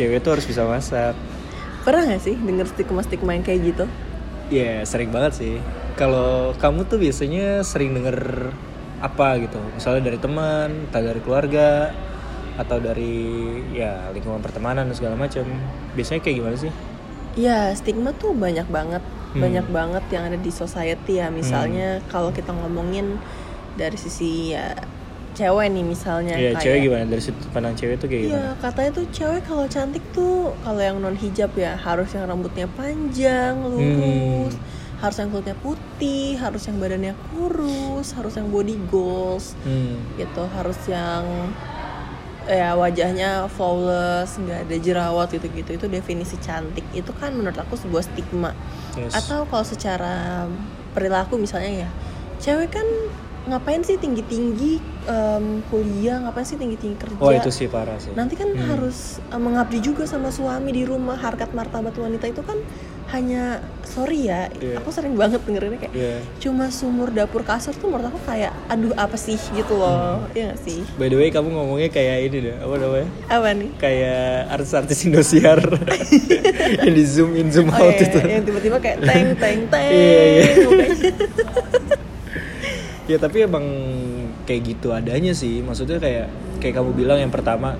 cewek tuh harus bisa masak. Pernah nggak sih denger stigma stigma yang kayak gitu? Ya sering banget sih. Kalau kamu tuh biasanya sering denger apa gitu? Misalnya dari teman atau dari keluarga atau dari ya lingkungan pertemanan dan segala macam biasanya kayak gimana sih? Ya stigma tuh banyak banget. Hmm. banyak banget yang ada di society ya. Misalnya kalau kita ngomongin dari sisi ya cewek nih misalnya Iya kayak cewek gimana dari sudut pandang cewek tuh kayak Iya, gimana katanya tuh cewek kalau cantik tuh kalau yang non hijab ya harus yang rambutnya panjang, Hmm. lurus, harus yang kulitnya putih, harus yang badannya kurus, harus yang body goals, hmm. gitu, harus yang ya wajahnya flawless, nggak ada jerawat gitu-gitu. Itu definisi cantik. Itu kan menurut aku sebuah stigma. yes. Atau kalau secara perilaku misalnya ya, cewek kan ngapain sih tinggi-tinggi em, kuliah, ngapain sih tinggi-tinggi kerja? oh itu sih parah sih Nanti kan Hmm. harus uh, mengabdi juga sama suami di rumah. Harkat martabat wanita itu kan hanya sorry ya, Iya. aku sering banget dengerinnya kayak Iya. cuma sumur dapur kasur tuh menurut aku kayak aduh apa sih gitu loh. Hmm. Iya gak sih? by the way kamu ngomongnya kayak ini deh apa namanya Apa nih? kayak artis-artis Indosiar yang di zoom in zoom Oh out iya, itu yang tiba-tiba kayak teng teng teng. Iya, iya. ya tapi emang kayak gitu adanya sih. Maksudnya kayak kayak kamu bilang yang pertama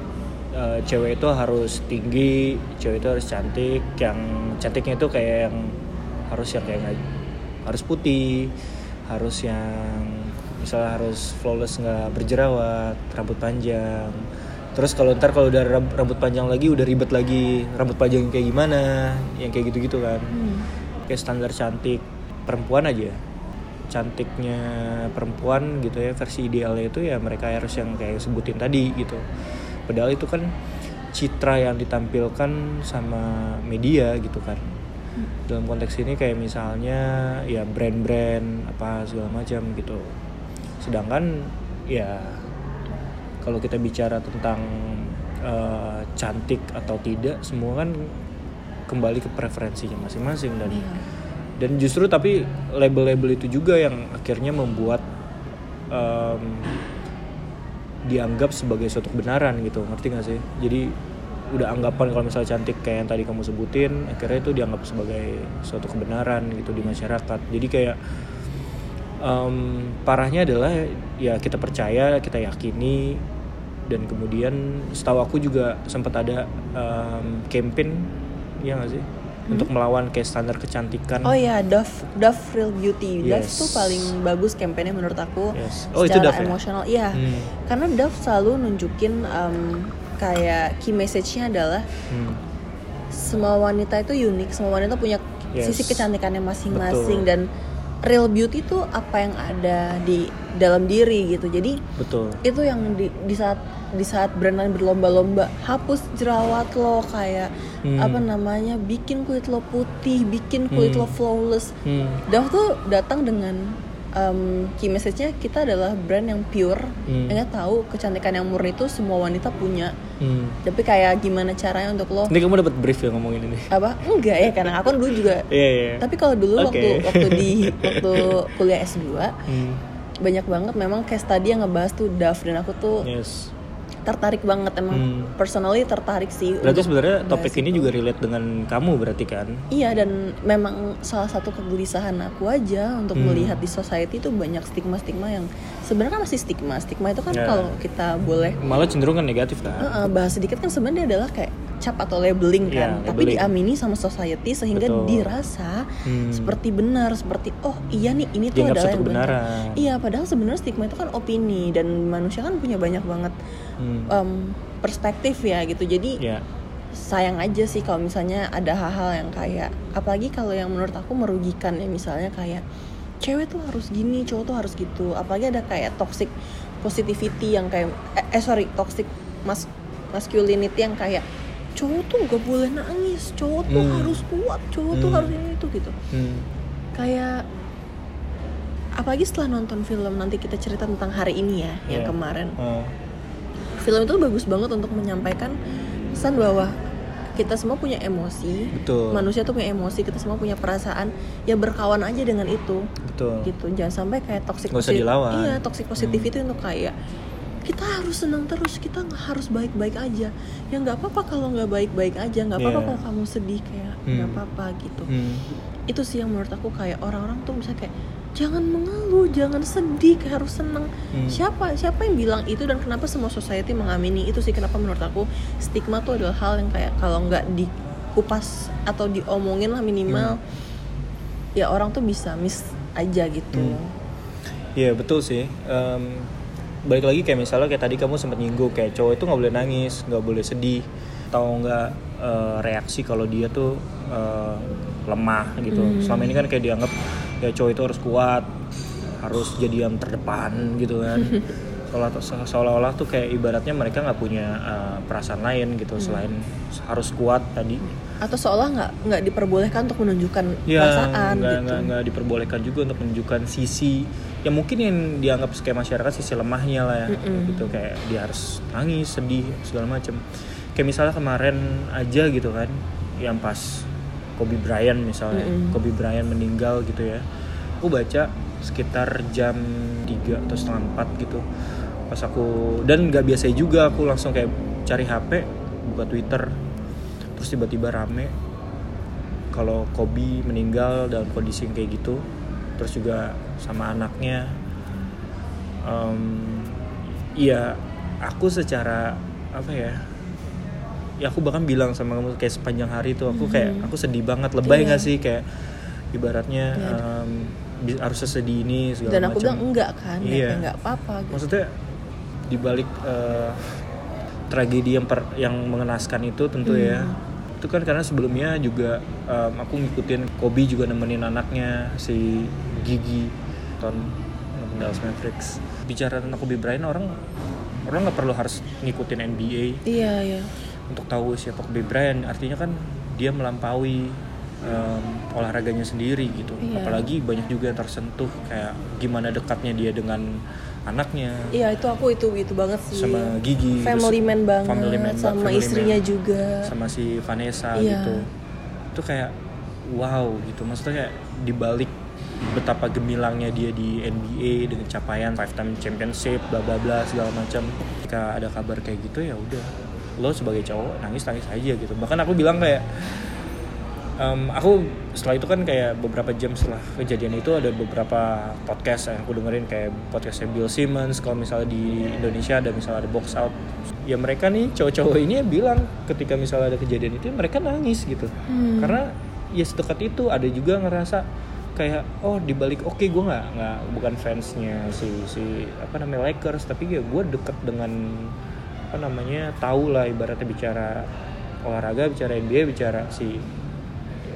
eh, cewek itu harus tinggi cewek itu harus cantik yang cantiknya itu kayak yang harus yang kayak harus putih harus yang misalnya harus flawless nggak berjerawat rambut panjang. Terus kalau ntar kalau udah ram- rambut panjang lagi udah ribet lagi rambut panjang kayak gimana yang kayak gitu-gitu kan. Hmm. kayak standar cantik perempuan aja cantiknya perempuan gitu ya versi idealnya itu ya mereka harus yang kayak sebutin tadi gitu. Padahal itu kan citra yang ditampilkan sama media gitu kan. Dalam konteks ini kayak misalnya ya brand-brand apa segala macam gitu. Sedangkan ya kalau kita bicara tentang eh, cantik atau tidak semua kan kembali ke preferensinya masing-masing dan Iya. Dan justru tapi label-label itu juga yang akhirnya membuat em, dianggap sebagai suatu kebenaran gitu. Ngerti gak sih? Jadi udah anggapan kalau misalnya cantik kayak yang tadi kamu sebutin akhirnya itu dianggap sebagai suatu kebenaran gitu di masyarakat. Jadi kayak em, parahnya adalah ya kita percaya kita yakini dan kemudian setahu aku juga sempat ada em, campaign ya nggak sih untuk melawan kayak standar kecantikan Oh ya, Dove Dove Real Beauty. Dove Yes. tuh paling bagus kampanye menurut aku. Yes. Oh, itu Dove ya? emosional. Iya. Hmm. Karena Dove selalu nunjukin em, kayak key message-nya adalah Hmm. semua wanita itu unik, semua wanita punya Yes. sisi kecantikannya masing-masing dan real beauty itu apa yang ada di dalam diri gitu. Jadi betul itu yang di, di saat di saat lain berlomba-lomba hapus jerawat lo kayak Hmm. apa namanya bikin kulit lo putih, bikin kulit Hmm. lo flawless. Hmm. Dove tuh datang dengan um, key message-nya kita adalah brand yang pure, Hmm. yang tahu kecantikan yang murni itu semua wanita punya. Hmm. Tapi kayak gimana caranya untuk lo Ini kamu dapat brief ya ngomongin ini. apa enggak ya karena aku kan dulu juga Iya iya. tapi kalau dulu Oke. waktu waktu di waktu kuliah S2 Hmm. Banyak banget memang case tadi yang ngebahas tuh Dove dan aku tuh Yes. tertarik banget emang Hmm. personally tertarik sih Berarti sebenarnya topik ini itu. juga relate dengan kamu berarti kan? Iya dan memang salah satu kegelisahan aku aja untuk Hmm. melihat di society itu banyak stigma-stigma yang sebenarnya kan masih stigma. Stigma itu kan Ya. kalau kita boleh Malah cenderung kan negatif kan? uh, uh, bahas sedikit kan sebenarnya adalah kayak cap atau labeling kan, Iya, tapi labeling. diamini sama society sehingga Betul. dirasa Hmm. seperti benar, seperti oh iya nih ini tuh Dianggap adalah yang benar. Iya, padahal sebenarnya stigma itu kan opini dan manusia kan punya banyak banget Hmm. um, perspektif ya gitu. Jadi Ya. sayang aja sih kalau misalnya ada hal-hal yang kayak apalagi kalau yang menurut aku merugikan ya misalnya kayak cewek tuh harus gini cowok tuh harus gitu apalagi ada kayak toxic positivity yang kayak eh, eh, sorry toxic mas masculinity yang kayak cowok tuh gak boleh nangis cowok tuh Hmm. harus kuat cowok tuh Hmm. harus ini itu gitu Hmm. kayak apalagi setelah nonton film nanti kita cerita tentang hari ini ya yang Iya. kemarin Oh. film itu bagus banget untuk menyampaikan pesan bahwa kita semua punya emosi Betul. manusia tuh punya emosi kita semua punya perasaan ya berkawan aja dengan itu Betul. gitu jangan sampai kayak toxic Nggak usah posi- dilawan. iya toxic positivity itu untuk kayak kita harus senang terus kita harus baik-baik aja ya nggak apa-apa kalau nggak baik-baik aja nggak apa-apa Iya. kalau kamu sedih kayak nggak Hmm. apa-apa gitu Hmm. itu sih yang menurut aku kayak orang-orang tuh misalnya kayak jangan mengeluh jangan sedih kayak harus seneng Hmm. siapa siapa yang bilang itu dan kenapa semua society mengamini itu sih kenapa menurut aku stigma tuh adalah hal yang kayak kalau nggak dikupas atau diomongin lah minimal ya orang tuh bisa miss aja gitu Hmm. Iya betul sih. Em, balik lagi kayak misalnya kayak tadi kamu sempat nyinggung kayak cowok itu nggak boleh nangis, nggak boleh sedih, atau nggak eh, reaksi kalau dia tuh eh, lemah gitu. Hmm. Selama ini kan kayak dianggap ya cowok itu harus kuat, harus jadi yang terdepan gitu kan. Seolah- Seolah-olah tuh kayak ibaratnya mereka nggak punya eh, perasaan lain gitu selain harus kuat tadi. atau seolah nggak nggak diperbolehkan untuk menunjukkan Ya, perasaan nggak, gitu nggak diperbolehkan juga untuk menunjukkan sisi yang mungkin yang dianggap kayak masyarakat sisi lemahnya lah ya. Mm-mm. gitu kayak dia harus nangis sedih segala macem. Kayak misalnya kemarin aja gitu kan yang pas Kobe Bryant misalnya. Mm-mm. Kobe Bryant meninggal gitu ya. Aku baca sekitar jam 3 atau setengah 4 gitu. Pas aku dan nggak biasa juga aku langsung kayak cari HP buka Twitter. Terus tiba-tiba rame kalau Kobe meninggal dalam kondisi yang kayak gitu. Terus juga sama anaknya Em, iya aku secara apa ya ya aku bahkan bilang sama kamu kayak sepanjang hari itu aku kayak Mhm. aku sedih banget lebay Iya. nggak sih kayak ibaratnya em, bi- harus sesedih ini segala dan aku macam. bilang enggak kan ya Iya. kayak nggak apa-apa gitu. maksudnya dibalik eh, tragedi yang per- yang mengenaskan itu tentu ya Hmm. itu kan karena sebelumnya juga em, aku ngikutin Kobe juga nemenin anaknya si Gigi ton Dallas Mavericks. Bicara tentang Kobe Bryant orang orang nggak perlu harus ngikutin NBA iya iya. Untuk tahu siapa Kobe Bryant artinya kan dia melampaui em, olahraganya sendiri gitu. Iya. apalagi banyak juga yang tersentuh kayak gimana dekatnya dia dengan anaknya. Iya itu aku itu itu banget sih. Sama Gigi family terus man banget family man sama family istrinya man. juga. Sama si Vanessa Iya. gitu. Itu kayak wow gitu. Maksudnya kayak dibalik betapa gemilangnya dia di NBA dengan capaian five time championship bla bla bla segala macam. Ketika ada kabar kayak gitu ya udah. Lo sebagai cowok nangis nangis aja gitu. Bahkan aku bilang kayak em, aku setelah itu kan kayak beberapa jam setelah kejadian itu ada beberapa podcast yang aku dengerin kayak podcastnya Bill Simmons. Kalau misalnya di Indonesia ada misalnya ada box out. Ya mereka nih cowok-cowok ini bilang ketika misalnya ada kejadian itu mereka nangis gitu. Hmm. karena ya sedekat itu ada juga ngerasa kayak oh dibalik oke gue nggak nggak bukan fansnya si si apa namanya Lakers tapi ya gue deket dengan apa namanya tahu lah ibaratnya bicara olahraga bicara NBA bicara si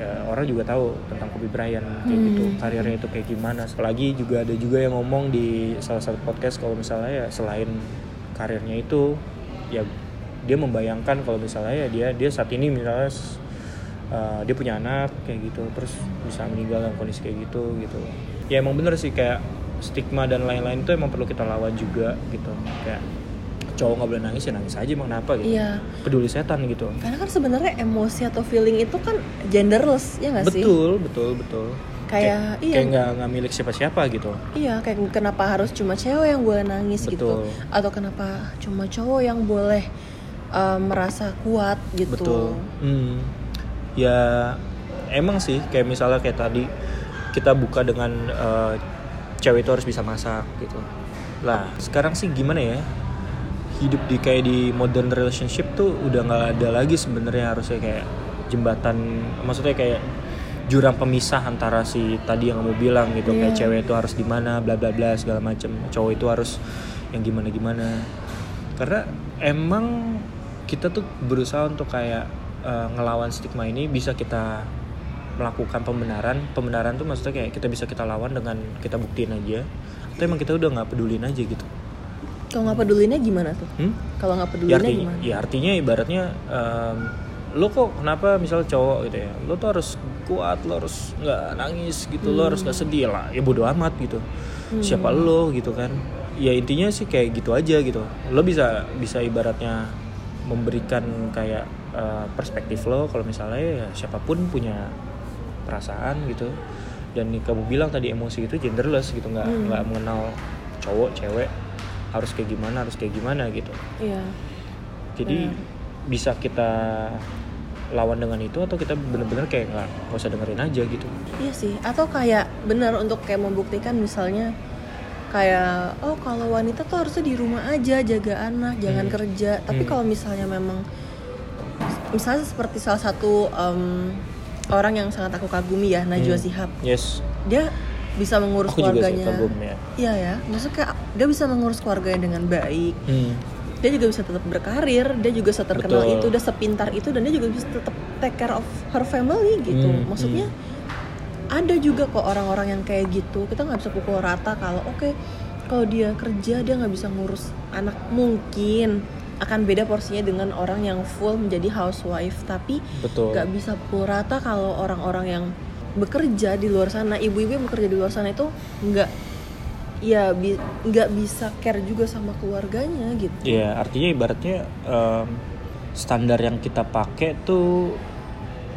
ya, orang juga tahu tentang Kobe Bryant kayak Hmm. gitu karirnya itu kayak gimana apalagi juga ada juga yang ngomong di salah satu podcast kalau misalnya ya selain karirnya itu ya dia membayangkan kalau misalnya ya dia dia saat ini misalnya uh, dia punya anak kayak gitu terus bisa meninggal dalam kondisi kayak gitu gitu. Ya emang bener sih kayak stigma dan lain-lain itu emang perlu kita lawan juga gitu. Kayak cowok nggak boleh nangis ya nangis aja emang kenapa gitu? Iya. Peduli setan gitu. Karena kan sebenarnya emosi atau feeling itu kan genderless ya nggak sih? Betul betul betul. Kayak- iya. kayak nggak nggak milik siapa-siapa gitu. Iya, kayak kenapa harus cuma cewek yang boleh nangis gitu, Betul. atau kenapa cuma cowok yang boleh uh, merasa kuat gitu. betul. Hmm. Ya emang sih kayak misalnya kayak tadi kita buka dengan eh, cewek itu harus bisa masak gitu. Lah sekarang sih gimana ya? Hidup di kayak di modern relationship tuh udah nggak ada lagi sebenarnya harusnya kayak jembatan maksudnya kayak jurang pemisah antara si tadi yang kamu bilang gitu kayak Iya. cewek itu harus di mana bla bla bla segala macem. Cowok itu harus yang gimana gimana karena emang kita tuh berusaha untuk kayak eh, ngelawan stigma ini bisa kita melakukan pembenaran. Pembenaran tuh maksudnya kayak kita bisa kita lawan dengan kita buktiin aja. Atau emang kita udah nggak pedulin aja gitu. Kalau nggak pedulinya gimana tuh? hmm? Kalau nggak ya pedulinya artinya gimana? ya artinya ibaratnya em, lo kok kenapa misal cowok gitu ya lo tuh harus kuat lo harus nggak nangis gitu lo harus nggak sedih lah. Ya bodo amat gitu. Siapa lo gitu kan? Ya intinya sih kayak gitu aja gitu. Lo bisa bisa ibaratnya memberikan kayak eh, perspektif lo kalau misalnya ya siapa pun punya perasaan gitu dan kamu bilang tadi emosi itu genderless gitu nggak nggak mengenal cowok cewek harus kayak gimana harus kayak gimana gitu iya jadi Benar. bisa kita lawan dengan itu atau kita bener-bener kayak nggak nggak usah dengerin aja gitu Iya sih, atau kayak benar untuk kayak membuktikan misalnya kayak oh kalau wanita tuh harusnya di rumah aja jaga anak, jangan Hmm. kerja. Tapi Hmm. kalau misalnya memang misalnya seperti salah satu em, orang yang sangat aku kagumi ya, Najwa Hmm. Shihab. yes Dia bisa mengurus aku juga keluarganya. kagum ya Iya ya, maksudnya dia bisa mengurus keluarganya dengan baik. hmm. Dia juga bisa tetap berkarir, dia juga seterkenal Betul. itu, dia sepintar itu dan dia juga bisa tetap take care of her family gitu. Hmm, Maksudnya ada juga kok orang-orang yang kayak gitu. Kita nggak bisa pukul rata kalau oke kalau dia kerja dia nggak bisa ngurus anak mungkin akan beda porsinya dengan orang yang full menjadi housewife. Tapi nggak bisa pukul rata kalau orang-orang yang bekerja di luar sana ibu-ibu yang bekerja di luar sana itu nggak ya bi- nggak bisa care juga sama keluarganya gitu. Ya artinya ibaratnya em, standar yang kita pakai tuh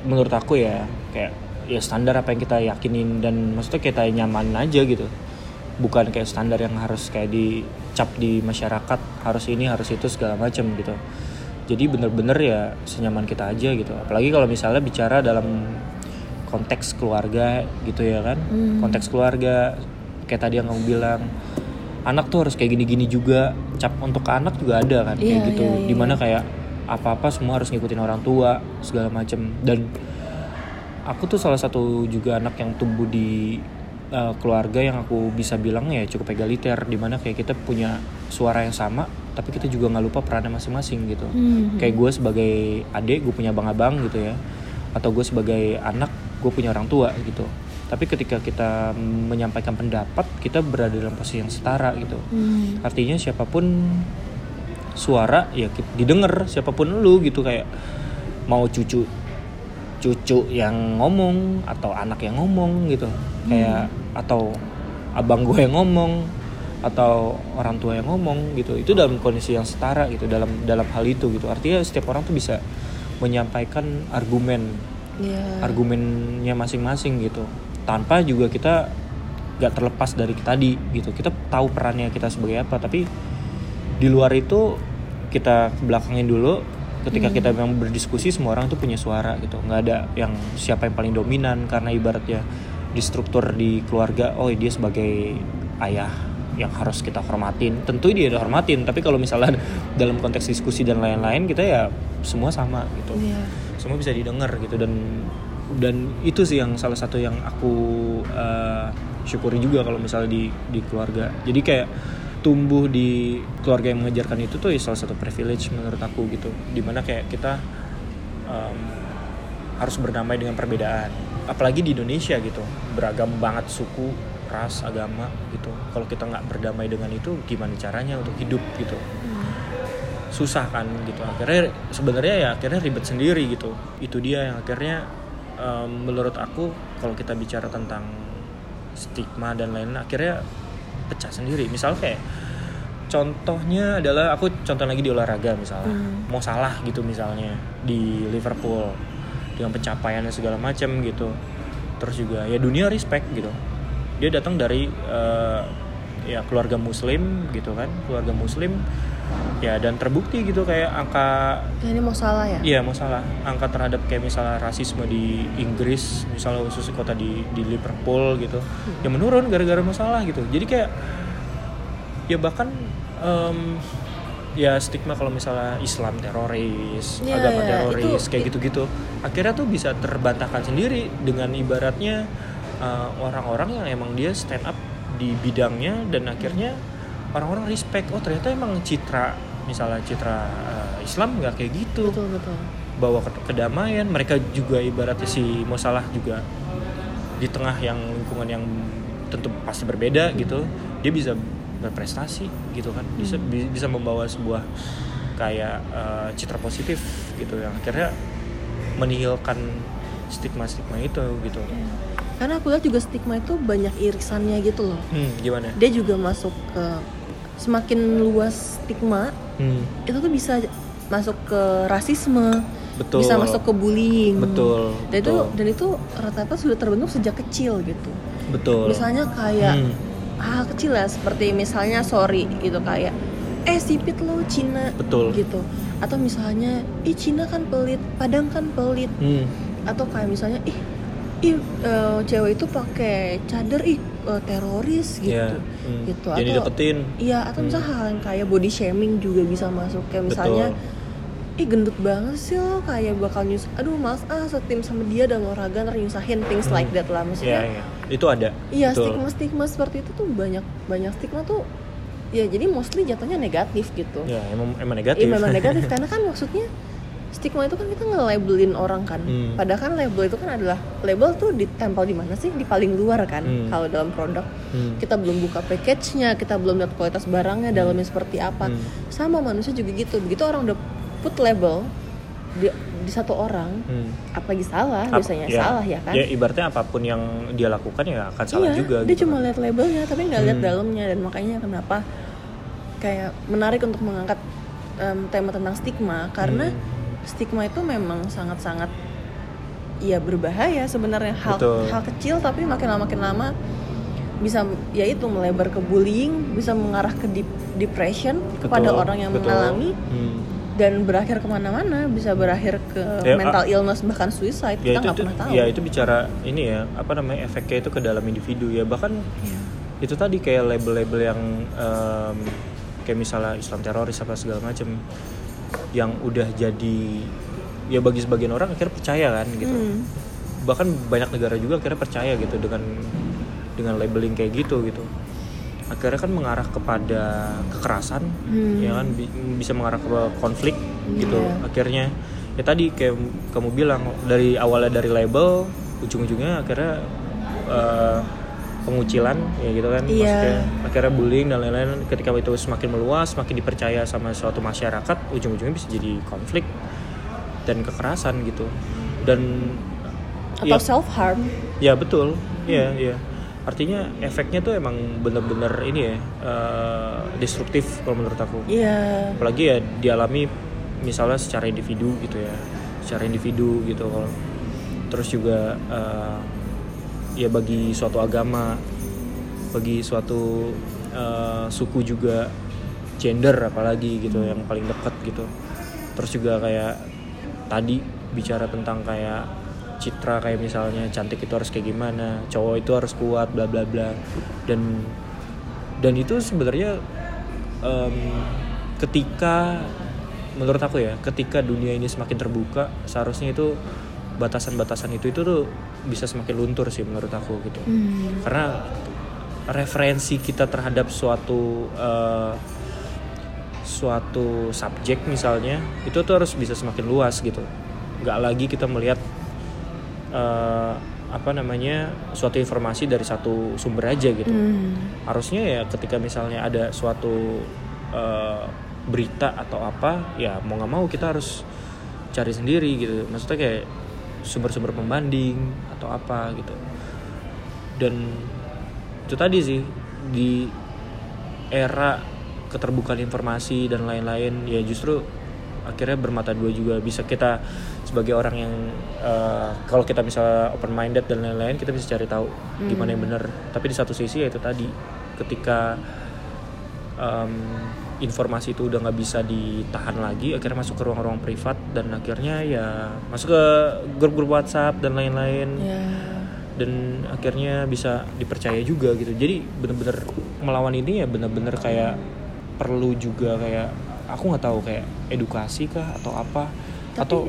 menurut aku ya kayak ya standar apa yang kita yakinin dan maksudnya kita nyaman aja gitu bukan kayak standar yang harus kayak dicap di masyarakat harus ini harus itu segala macam gitu. Jadi bener-bener ya senyaman kita aja gitu. Apalagi kalau misalnya bicara dalam konteks keluarga gitu ya kan? Hmm. konteks keluarga kayak tadi yang kamu bilang anak tuh harus kayak gini-gini juga. Cap untuk ke anak juga ada kan kayak Iya, gitu. iya, iya, di mana kayak apa-apa semua harus ngikutin orang tua segala macem. Dan aku tuh salah satu juga anak yang tumbuh di uh, keluarga yang aku bisa bilang ya cukup egaliter di mana kayak kita punya suara yang sama tapi kita juga nggak lupa perannya masing-masing gitu Hmm. kayak gue sebagai adik gue punya abang-abang gitu ya atau gue sebagai anak gue punya orang tua gitu tapi ketika kita menyampaikan pendapat kita berada dalam posisi yang setara gitu Hmm. artinya siapa pun suara ya didengar siapa pun lu gitu kayak mau cucu cucu yang ngomong atau anak yang ngomong gitu. Kayak atau abang gue yang ngomong atau orang tua yang ngomong gitu. Itu dalam kondisi yang setara gitu dalam dalam hal itu gitu. Artinya setiap orang tuh bisa menyampaikan argumen Iya. argumennya masing-masing gitu. Tanpa juga kita gak terlepas dari tadi gitu. Kita tahu perannya kita sebagai apa tapi di luar itu kita belakangin dulu ketika kita memang berdiskusi semua orang tuh punya suara gitu. Nggak ada yang siapa yang paling dominan karena ibaratnya di struktur di keluarga oh dia sebagai ayah yang harus kita hormatin. Tentu dia dihormatin tapi kalau misalnya dalam konteks diskusi dan lain-lain kita ya semua sama gitu. Iya. semua bisa didengar gitu. Dan dan itu sih yang salah satu yang aku eh, syukuri juga kalau misalnya di di keluarga. Jadi kayak tumbuh di keluarga yang mengajarkan itu tuh ya salah satu privilege menurut aku gitu. Di mana kayak kita em, harus berdamai dengan perbedaan. Apalagi di Indonesia gitu beragam banget suku ras agama gitu. Kalau kita nggak berdamai dengan itu gimana caranya untuk hidup gitu? Susah kan gitu. Akhirnya sebenarnya ya akhirnya ribet sendiri gitu. Itu dia yang akhirnya em, menurut aku kalau kita bicara tentang stigma dan lain-lain akhirnya pecah sendiri. Misal kayak contohnya adalah aku contoh lagi di olahraga misalnya. Hmm. mau salah gitu misalnya di Liverpool dengan pencapaiannya segala macam gitu. Terus juga ya dunia respect gitu. Dia datang dari eh, ya keluarga muslim gitu kan. Keluarga muslim ya dan terbukti gitu kayak angka Ya, ini mau salah ya? Iya masalah angka terhadap kayak misalnya rasisme di Inggris misalnya khusus kota di di Liverpool gitu ya menurun gara-gara masalah gitu. Jadi kayak ya bahkan em, ya stigma kalau misalnya Islam teroris Iya, agama iya, teroris itu- kayak gitu-gitu akhirnya tuh bisa terbantahkan sendiri dengan ibaratnya eh, orang-orang yang emang dia stand up di bidangnya dan akhirnya orang-orang respect oh ternyata emang citra misalnya citra eh, Islam nggak kayak gitu. Betul betul. bawa ke- kedamaian mereka juga ibaratnya si Mosalah juga di tengah yang lingkungan yang tentu pasti berbeda gitu dia bisa berprestasi gitu kan. Bisa bi- bisa membawa sebuah kayak eh, citra positif gitu yang akhirnya menihilkan stigma-stigma itu gitu. Karena aku lihat juga stigma itu banyak irisannya gitu loh. hmm, gimana? Dia juga masuk ke semakin luas stigma hmm, itu tuh bisa masuk ke rasisme, betul bisa masuk ke bullying. betul Dan itu betul dan itu rata-rata sudah terbentuk sejak kecil gitu. betul Misalnya kayak Hmm, hal kecil lah seperti misalnya sorry gitu kayak eh sipit lo Cina Betul. gitu atau misalnya ih Cina kan pelit Padang kan pelit Hmm. atau kayak misalnya ih ih eh, cewek itu pakai cadar ih eh, teroris gitu Iya. Hmm. gitu Jadi atau deketin. iya atau misalnya hal yang kayak body shaming juga bisa masuk kayak misalnya ih gendut banget sih lo kayak bakal nyus aduh mas ah setim sama dia dan olahraga ntar nyusahin things like that lah Iya, maksudnya iya. Itu ada. iya Betul. stigma stigma seperti itu tuh banyak banyak stigma tuh ya jadi mostly jatuhnya negatif gitu Ya, emang emang negatif. Iya memang negatif karena kan maksudnya stigma itu kan kita nge-labelin orang kan. Hmm. Padahal kan label itu kan adalah label tuh ditempel di mana sih? Di paling luar kan Hmm. kalau dalam produk. Hmm. Kita belum buka package-nya, kita belum lihat kualitas barangnya dalamnya seperti apa. Hmm. Sama manusia juga gitu. Begitu orang udah put label di, di satu orang, Hmm. apalagi salah Ap- biasanya salah ya kan? Ya ibaratnya apa pun yang dia lakukan ya akan salah iya, juga. dia gitu cuma kan. lihat labelnya tapi nggak lihat Hmm. dalamnya dan makanya kenapa kayak menarik untuk mengangkat em, tema tentang stigma karena Hmm. Stigma itu memang sangat-sangat ya berbahaya sebenarnya hal Betul. hal kecil tapi makin lama makin lama bisa ya itu melebar ke bullying bisa mengarah ke dep- depression kepada Betul, orang yang betul. mengalami Hmm. dan berakhir ke mana-mana bisa berakhir ke Ya, mental illness bahkan suicide Ya kita nggak pernah tahu ya itu bicara ini ya apa namanya efeknya itu ke dalam individu ya bahkan Iya. itu tadi kayak label-label yang em, kayak misalnya Islam teroris apa segala macam yang udah jadi ya bagi sebagian orang akhirnya percaya kan gitu Hmm. bahkan banyak negara juga akhirnya percaya gitu dengan dengan labeling kayak gitu gitu akhirnya kan mengarah kepada kekerasan Hmm. ya kan bi- bisa mengarah ke konflik gitu Iya. akhirnya ya tadi kayak kamu bilang dari awalnya dari label ujung-ujungnya akhirnya eh, pengucilan ya gitu kan. Iya. maksudnya akhirnya bullying dan lain-lain. Ketika itu semakin meluas semakin dipercaya sama suatu masyarakat ujung-ujungnya bisa jadi konflik dan kekerasan gitu. Dan atau ya, self harm ya betul. Ya ya artinya efeknya tuh emang bener-bener ini ya eh, destruktif kalau menurut aku. Iya. apalagi ya dialami misalnya secara individu gitu ya. Secara individu gitu. Kalau terus juga eh, ya bagi suatu agama bagi suatu eh, suku juga gender apalagi gitu yang paling dekat gitu. Terus juga kayak tadi bicara tentang kayak citra kayak misalnya cantik itu harus kayak gimana cowok itu harus kuat bla bla bla. Dan dan itu sebenarnya em, ketika menurut aku ya ketika dunia ini semakin terbuka seharusnya itu batasan-batasan itu itu tuh bisa semakin luntur sih menurut aku gitu Hmm. karena referensi kita terhadap suatu eh, suatu subjek misalnya itu tuh harus bisa semakin luas gitu nggak lagi kita melihat eh, apa namanya suatu informasi dari satu sumber aja gitu Hmm. harusnya ya ketika misalnya ada suatu eh, berita atau apa ya mau nggak mau kita harus cari sendiri gitu maksudnya kayak sumber-sumber pembanding atau apa gitu. Dan itu tadi sih di era keterbukaan informasi dan lain-lain ya justru akhirnya bermata dua juga. Bisa kita sebagai orang yang eh, kalau kita misalnya open minded dan lain-lain kita bisa cari tahu gimana yang benar. Tapi di satu sisi ya itu tadi ketika em, informasi itu udah nggak bisa ditahan lagi akhirnya masuk ke ruang-ruang privat dan akhirnya ya masuk ke grup-grup WhatsApp dan lain-lain Ya. dan akhirnya bisa dipercaya juga gitu jadi bener-bener melawan ini ya bener-bener kayak perlu juga kayak aku nggak tahu kayak edukasi kah atau apa Tapi- atau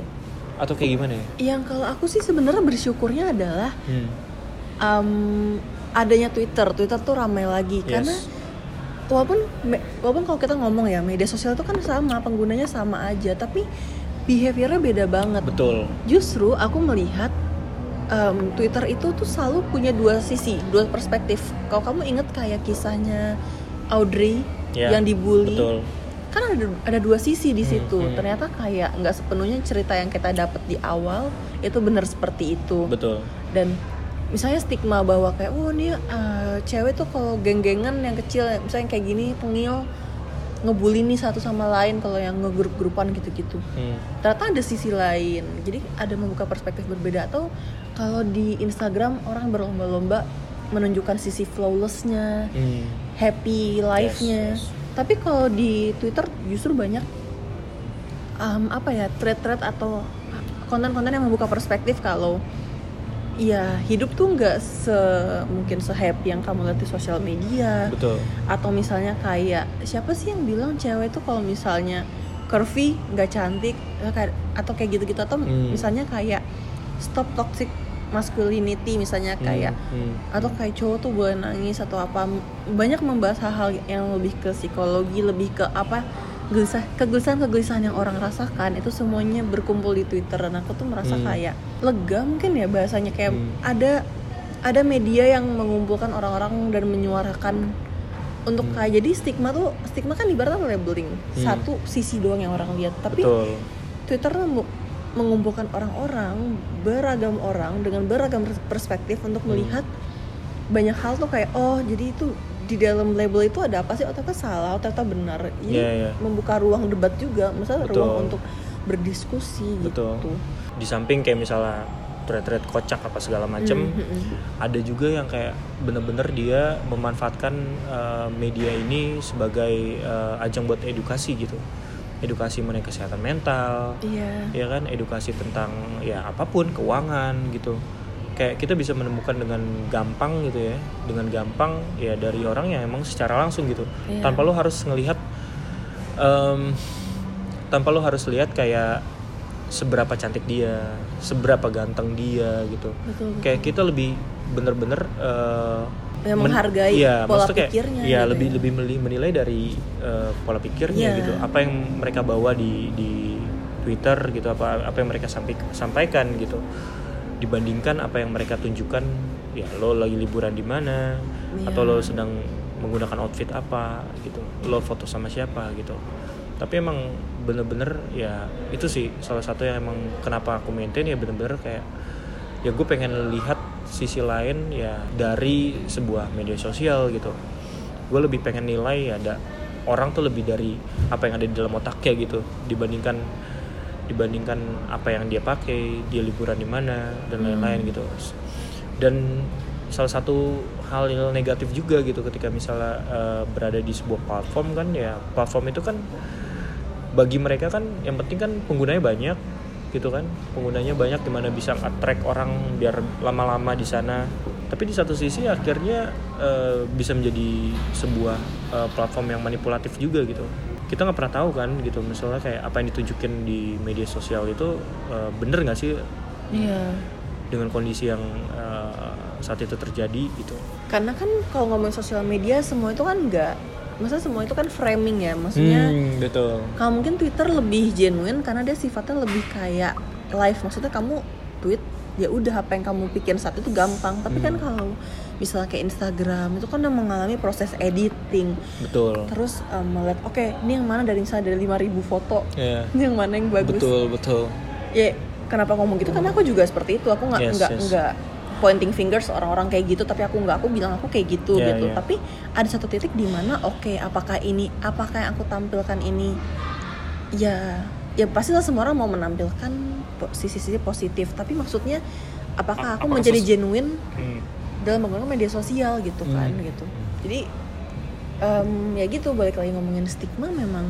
atau kayak gimana ya Yang kalau aku sih sebenarnya bersyukurnya adalah hmm. um, adanya Twitter. Twitter tuh ramai lagi Yes. karena walaupun walaupun kalau kita ngomong ya media sosial itu kan sama penggunanya sama aja, tapi behaviornya beda banget. betul Justru aku melihat um, Twitter itu tuh selalu punya dua sisi, dua perspektif. Kalau kamu inget kayak kisahnya Audrey Ya, yang dibully, betul kan ada ada dua sisi di Hmm, situ. hmm. Ternyata kayak nggak sepenuhnya cerita yang kita dapat di awal itu benar seperti itu. betul Dan misalnya stigma bahwa kayak, oh nih eh, cewek tuh kalau geng-gengan yang kecil, misalnya kayak gini tengil ngebully nih satu sama lain kalau yang ngegrup-grupan gitu-gitu. Hmm. Ternyata ada sisi lain. Jadi ada membuka perspektif berbeda atau kalau di Instagram orang berlomba-lomba menunjukkan sisi flawlessnya Hmm. happy life-nya Yes, yes. tapi kalau di Twitter justru banyak um, apa ya thread-thread atau konten-konten yang membuka perspektif kalau ya hidup tuh nggak se mungkin se happy yang kamu lihat di sosial media betul atau misalnya kayak siapa sih yang bilang cewek tuh kalau misalnya curvy nggak cantik kayak- atau kayak gitu-gitu atau Hmm. misalnya kayak stop toxic masculinity misalnya kayak Hmm, hmm. atau kayak cowok tuh boleh nangis atau apa banyak membahas hal-hal yang lebih ke psikologi lebih ke apa gelisah kegelisahan kegelisahan yang orang rasakan itu semuanya berkumpul di Twitter dan aku tuh merasa Hmm. kayak lega mungkin ya bahasanya kayak Hmm. ada ada media yang mengumpulkan orang-orang dan menyuarakan untuk Hmm. kayak jadi stigma tuh stigma kan ibaratnya labeling Hmm. satu sisi doang yang orang lihat tapi betul Twitter mem- mengumpulkan orang-orang beragam orang dengan beragam pers- perspektif untuk Hmm. melihat banyak hal tuh kayak oh jadi itu di dalam label itu ada apa sih? Oh ternyata salah oh ternyata benar. Ini Iya, iya. membuka ruang debat juga. Misalnya Betul. ruang untuk berdiskusi Betul. gitu di samping kayak misalnya thread-thread kocak apa segala macem Hmm, hmm, ada juga yang kayak bener-bener dia memanfaatkan uh, media ini sebagai uh, ajang buat edukasi gitu. Edukasi mengenai kesehatan mental iya. ya kan? Edukasi tentang ya apa pun keuangan gitu kayak kita bisa menemukan dengan gampang gitu ya dengan gampang ya dari orang yang emang secara langsung gitu Iya. tanpa lo harus ngelihat em, tanpa lo harus lihat kayak seberapa cantik dia seberapa ganteng dia gitu betul, betul. kayak kita lebih bener-bener eh, Ya, men- menghargai iya, pola kayak, pikirnya gitu lebih ya. lebih menilai dari eh, pola pikirnya Iya. gitu apa yang mereka bawa di di Twitter gitu apa apa yang mereka sampai, sampaikan gitu dibandingkan apa yang mereka tunjukkan ya lo lagi liburan di mana Iya. atau lo sedang menggunakan outfit apa gitu. Lo foto sama siapa gitu. Tapi emang bener-bener ya itu sih salah satu yang emang kenapa aku maintain ya bener-bener kayak ya gue pengen lihat sisi lain ya dari sebuah media sosial gitu. Gue lebih pengen nilai ya ada orang tuh lebih dari apa yang ada di dalam otaknya gitu dibandingkan dibandingkan apa yang dia pakai dia liburan di mana dan lain-lain gitu. Dan salah satu hal yang negatif juga gitu ketika misalnya eh, berada di sebuah platform kan ya platform itu kan bagi mereka kan yang penting kan penggunanya banyak gitu kan. Penggunanya banyak di mana bisa attract orang biar lama-lama di sana. Tapi di satu sisi akhirnya eh, bisa menjadi sebuah eh, platform yang manipulatif juga gitu kita nggak pernah tahu kan gitu. Misalnya kayak apa yang ditunjukin di media sosial itu eh, bener nggak sih? Iya. Dengan kondisi yang eh, saat itu terjadi gitu. Karena kan kalau ngomongin sosial media semua itu kan enggak maksudnya semua itu kan framing ya. Maksudnya Hmm, betul. kalau mungkin Twitter lebih genuine karena dia sifatnya lebih kayak live. Maksudnya kamu tweet ya udah apa yang kamu pikirin saat itu gampang. Tapi kan Hmm. kalau misalnya kayak Instagram itu kan udah mengalami proses editing. Betul. Terus um, melihat oke ini yang mana dari misalnya dari 5000 foto? Ya ini yang mana yang bagus? Betul betul. Ya kenapa ngomong gitu? Karena aku juga seperti itu. Aku nggak Yes, nggak yes. nggak pointing fingers orang-orang kayak gitu. Tapi aku nggak aku bilang aku kayak gitu Yeah, gitu. yeah. tapi ada satu titik di mana oke apakah ini apakah yang aku tampilkan ini ya ya pastilah semua orang mau menampilkan sisi-sisi positif. Tapi maksudnya apakah aku Apakah menjadi genuine? Hmm. Dalam menggunakan media sosial gitu kan Hmm. gitu jadi em, ya gitu balik lagi ngomongin stigma memang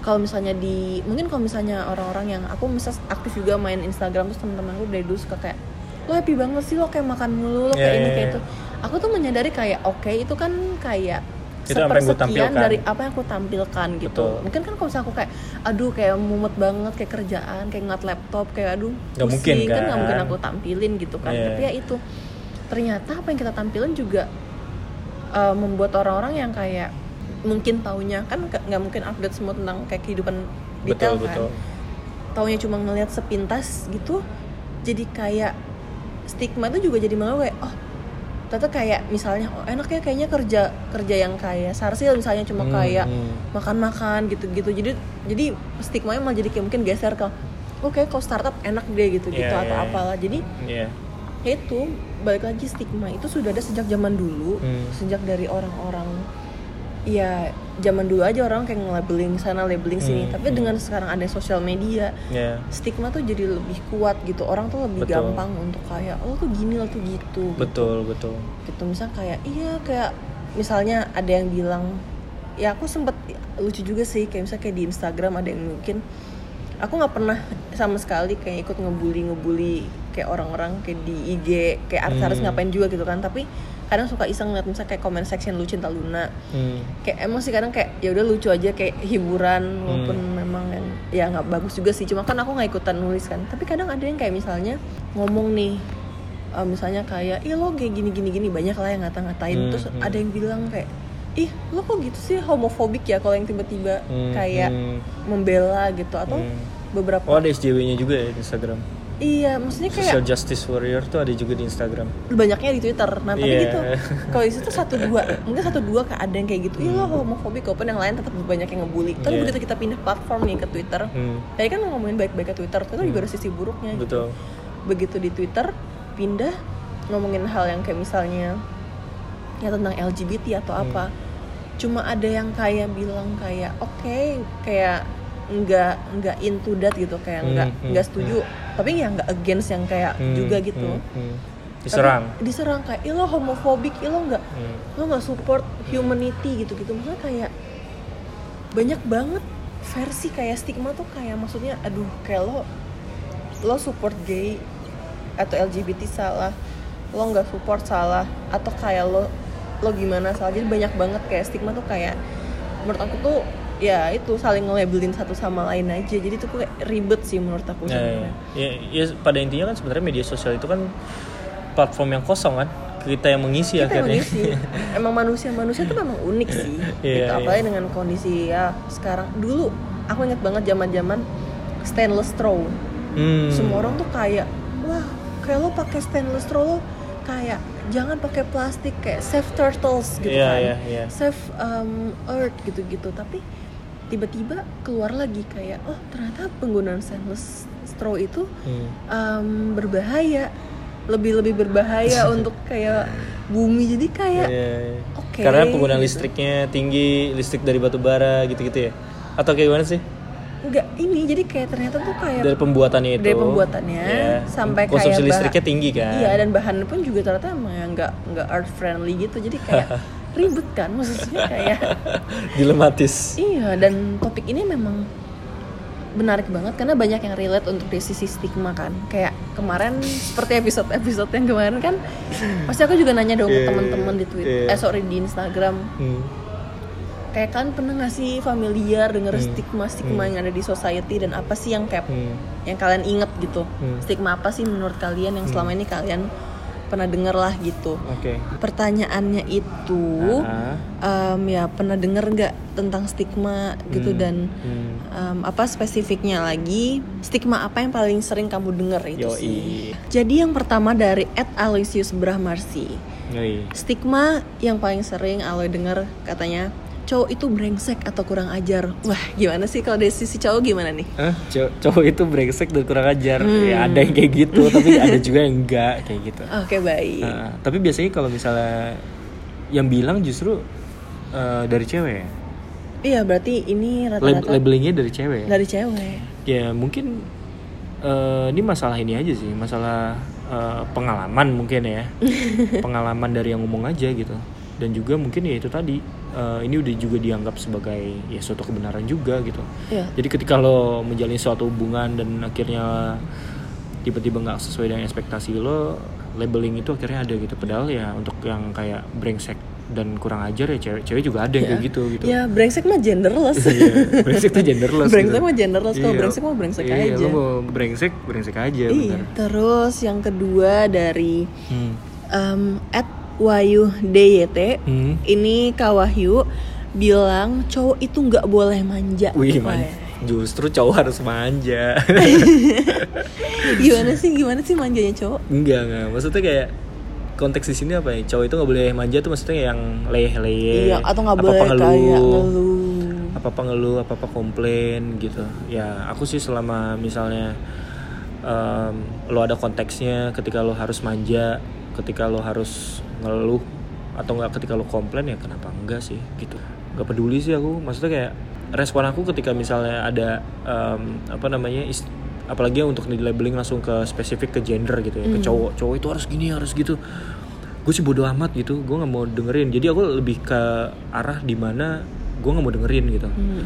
kalau misalnya di mungkin kalau misalnya orang-orang yang aku misal aktif juga main Instagram terus teman-temanku dari dulu suka kayak lo happy banget sih lo kayak makan mulu lo kayak Yeah, ini yeah, kayak yeah. itu aku tuh menyadari kayak oke itu kan kayak Itu apa yang gue sepersekian tampilkan. dari apa yang aku tampilkan gitu Betul. mungkin kan kalau misalnya aku kayak aduh kayak mumet banget kayak kerjaan kayak ngeliat laptop kayak aduh Nggak mungkin, pusing kan nggak mungkin kan? aku tampilin gitu kan Iya. tapi ya itu ternyata apa yang kita tampilin juga uh, membuat orang-orang yang kayak mungkin taunya kan nggak mungkin update semua tentang kayak kehidupan detail betul kan betul taunya cuma ngelihat sepintas gitu jadi kayak stigma itu juga jadi malah kayak oh ternyata kayak misalnya oh enak ya kayaknya kerja kerja yang kayak Sarsil misalnya cuma Hmm, kayak hmm. makan-makan gitu-gitu jadi jadi stigmanya malah jadi kayak mungkin geser ke oke kalau startup enak deh gitu-gitu Iya, atau iya, iya. apalah jadi Iya. ya itu balik lagi stigma itu sudah ada sejak zaman dulu Hmm. sejak dari orang-orang ya zaman dulu aja orang kayak nge-labeling sana labeling sini Hmm, tapi hmm. dengan sekarang ada sosial media ya stigma tuh jadi lebih kuat gitu orang tuh lebih Betul. gampang untuk kayak oh tuh gini lo tuh gitu betul betul gitu misal kayak iya kayak misalnya ada yang bilang ya aku sempet lucu juga sih kayak misalnya kayak di Instagram ada yang mungkin aku nggak pernah sama sekali kayak ikut ngebully ngebully kayak orang-orang kayak di IG kayak artis-artis Hmm. ngapain juga gitu kan tapi kadang suka iseng ngeliat misalnya kayak comment section lu cinta Luna hmm. kayak emang sih kadang kayak ya udah lucu aja kayak hiburan walaupun Hmm. memang yang ya nggak bagus juga sih cuma kan aku nggak ikutan nulis kan tapi kadang ada yang kayak misalnya ngomong nih eh, misalnya kayak ih lo kayak gini gini gini banyak lah yang ngata-ngatain Hmm, terus hmm. ada yang bilang kayak ih lo kok gitu sih homofobik ya kalau yang tiba-tiba Hmm, kayak hmm. membela gitu atau Hmm. beberapa oh ada SJW-nya juga ya Instagram iya maksudnya Social kayak Justice Warrior tuh ada juga di Instagram. Banyaknya di Twitter. Nah tapi Iya. gitu kalau di situ satu dua mungkin satu dua kayak ada yang kayak gitu. Iya lo homofobik walaupun yang lain tetap banyak yang ngebully. Tapi Iya. begitu kita pindah platform nih ke Twitter hmm. tadi kan ngomongin baik-baik ke Twitter Twitter juga ada sisi buruknya gitu. betul. Begitu di Twitter pindah ngomongin hal yang kayak misalnya ya tentang LGBT atau Hmm. apa. Cuma ada yang kayak bilang kayak oke kayak nggak nggak into that gitu kayak Hmm, nggak hmm, nggak setuju tapi ya nggak against yang kayak Hmm, juga gitu hmm, hmm. Tapi diserang diserang kayak "Ih, lo homofobik lo nggak Hmm. lo nggak support humanity gitu gitu maksudnya kayak banyak banget versi kayak stigma tuh kayak maksudnya aduh kayak lo lo support gay atau LGBT salah lo nggak support salah atau kayak lo lo gimana salah jadi banyak banget kayak stigma tuh kayak menurut aku tuh ya itu saling nge-labelin satu sama lain aja. Jadi tuh kayak ribet sih menurut aku Ya, ya, ya, ya, pada intinya kan sebenarnya media sosial itu kan platform yang kosong kan? Kita yang mengisi kita yang akhirnya. mengisi. Emang manusia manusia tuh memang unik sih. Iya, gitu apalagi iya. dengan kondisi ya sekarang. Dulu aku inget banget zaman zaman stainless straw Hmm. semua orang tuh kayak wah kayak lo pakai stainless straw lo kayak jangan pakai plastik kayak save turtles gitu Iya, kan. iya, iya. save um, earth gitu-gitu. Tapi tiba-tiba keluar lagi kayak oh ternyata penggunaan stainless straw itu Hmm. um, berbahaya lebih lebih berbahaya untuk kayak bumi jadi kayak Iya, iya. oke, Karena penggunaan gitu. listriknya tinggi, listrik dari batu bara gitu-gitu ya. Atau kayak gimana sih? enggak ini jadi kayak ternyata tuh kayak Dari pembuatannya itu. Dari pembuatannya, Iya. sampai konsumsi kayak listriknya tinggi kan. iya dan bahan pun juga ternyata emang nggak nggak earth friendly gitu jadi kayak ribet kan maksudnya kayak Dilematis. iya dan topik ini memang menarik banget karena banyak yang relate untuk dari sisi stigma kan kayak kemarin seperti episode episode yang kemarin kan pasti aku juga nanya dong Iya, ke teman-teman di Twitter iya. eh sorry di Instagram Hmm. kayak kan pernah nggak sih familiar denger Hmm. stigma stigma yang ada di society dan apa sih yang kayak Hmm. yang kalian inget gitu Hmm. stigma apa sih menurut kalian yang selama ini kalian pernah denger lah gitu Oke. pertanyaannya itu Ah, em, ya pernah denger nggak tentang stigma gitu Hmm. dan hmm. em, apa spesifiknya lagi stigma apa yang paling sering kamu denger itu Yoi. sih jadi yang pertama dari Ed Aloysius Brahmarsi Yoi. stigma yang paling sering Aloy denger katanya cowok itu brengsek atau kurang ajar wah gimana sih kalau dari sisi cowok gimana nih? Cow- cowok itu brengsek dan kurang ajar. Hmm. Ya ada yang kayak gitu, tapi ada juga yang enggak kayak gitu. oke baik Nah, tapi biasanya kalau misalnya yang bilang justru eh, dari cewek ya. iya berarti ini Lab- rata-rata labelingnya dari cewek ya. dari cewek Ya mungkin eh, ini masalah ini aja sih, masalah eh, pengalaman mungkin ya, pengalaman dari yang ngomong aja gitu. Dan juga mungkin ya itu tadi, eh, ini udah juga dianggap sebagai ya suatu kebenaran juga gitu. Iya. Jadi ketika lo menjalin suatu hubungan dan akhirnya tiba-tiba nggak sesuai dengan ekspektasi lo, labeling itu akhirnya ada gitu. Padahal ya untuk yang kayak brengsek dan kurang ajar ya cewek-cewek juga ada yang kayak gitu gitu. Ya brengsek mah genderless. Iya, brengsek tuh genderless brengsek gitu. mah genderless. Kalau Iya. brengsek mah brengsek iya, aja. lo mau brengsek, brengsek aja Iya. Terus yang kedua dari Hmm. um, at Wahyu DYT, Hmm. ini Kak Wahyu bilang cowok itu nggak boleh manja. Wih, man. Justru cowok harus manja. gimana sih gimana sih manjanya cowok? enggak, enggak. Maksudnya kayak konteks di sini apa ya? Cowok itu nggak boleh manja tuh maksudnya yang leyeh-leyeh. Iya atau nggak boleh kayak ngeluh. apa-apa ngeluh, apa-apa komplain gitu. Ya, aku sih selama misalnya em, lo ada konteksnya ketika lo harus manja, ketika lo harus ngeluh atau enggak ketika lo komplain ya kenapa enggak sih gitu. gak peduli sih aku maksudnya kayak respon aku ketika misalnya ada em, apa namanya is- apalagi untuk di labeling langsung ke spesifik ke gender gitu ya ke cowok cowok itu harus gini harus gitu. Gue sih bodo amat gitu gue nggak mau dengerin. Jadi aku lebih ke arah di mana gue nggak mau dengerin gitu. Hmm.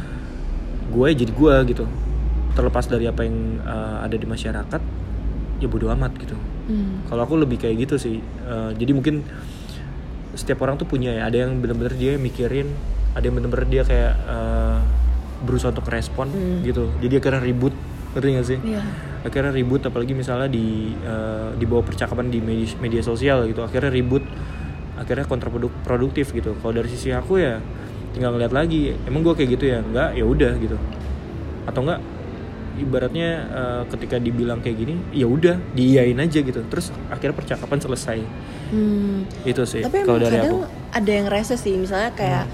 gue jadi gue gitu. Terlepas dari apa yang eh, ada di masyarakat ya bodo amat gitu Hmm. kalau aku lebih kayak gitu sih. Eh, jadi mungkin setiap orang tuh punya ya. Ada yang bener-bener dia mikirin ada yang bener-bener dia kayak eh, berusaha untuk respon Hmm. gitu. Jadi akhirnya ribut. Ngerti gak sih? Iya. akhirnya ribut apalagi misalnya di eh, di bawah percakapan di media, media sosial gitu. Akhirnya ribut. Akhirnya kontraproduktif gitu. Kalau dari sisi aku ya tinggal ngeliat lagi. Emang gue kayak gitu ya? Enggak ya udah gitu. Atau enggak ibaratnya eh, ketika dibilang kayak gini ya udah diiyain aja gitu terus akhirnya percakapan selesai Hmm. itu sih Tapi kalau dari kadang aku Hmm. ada yang rese sih, misalnya kayak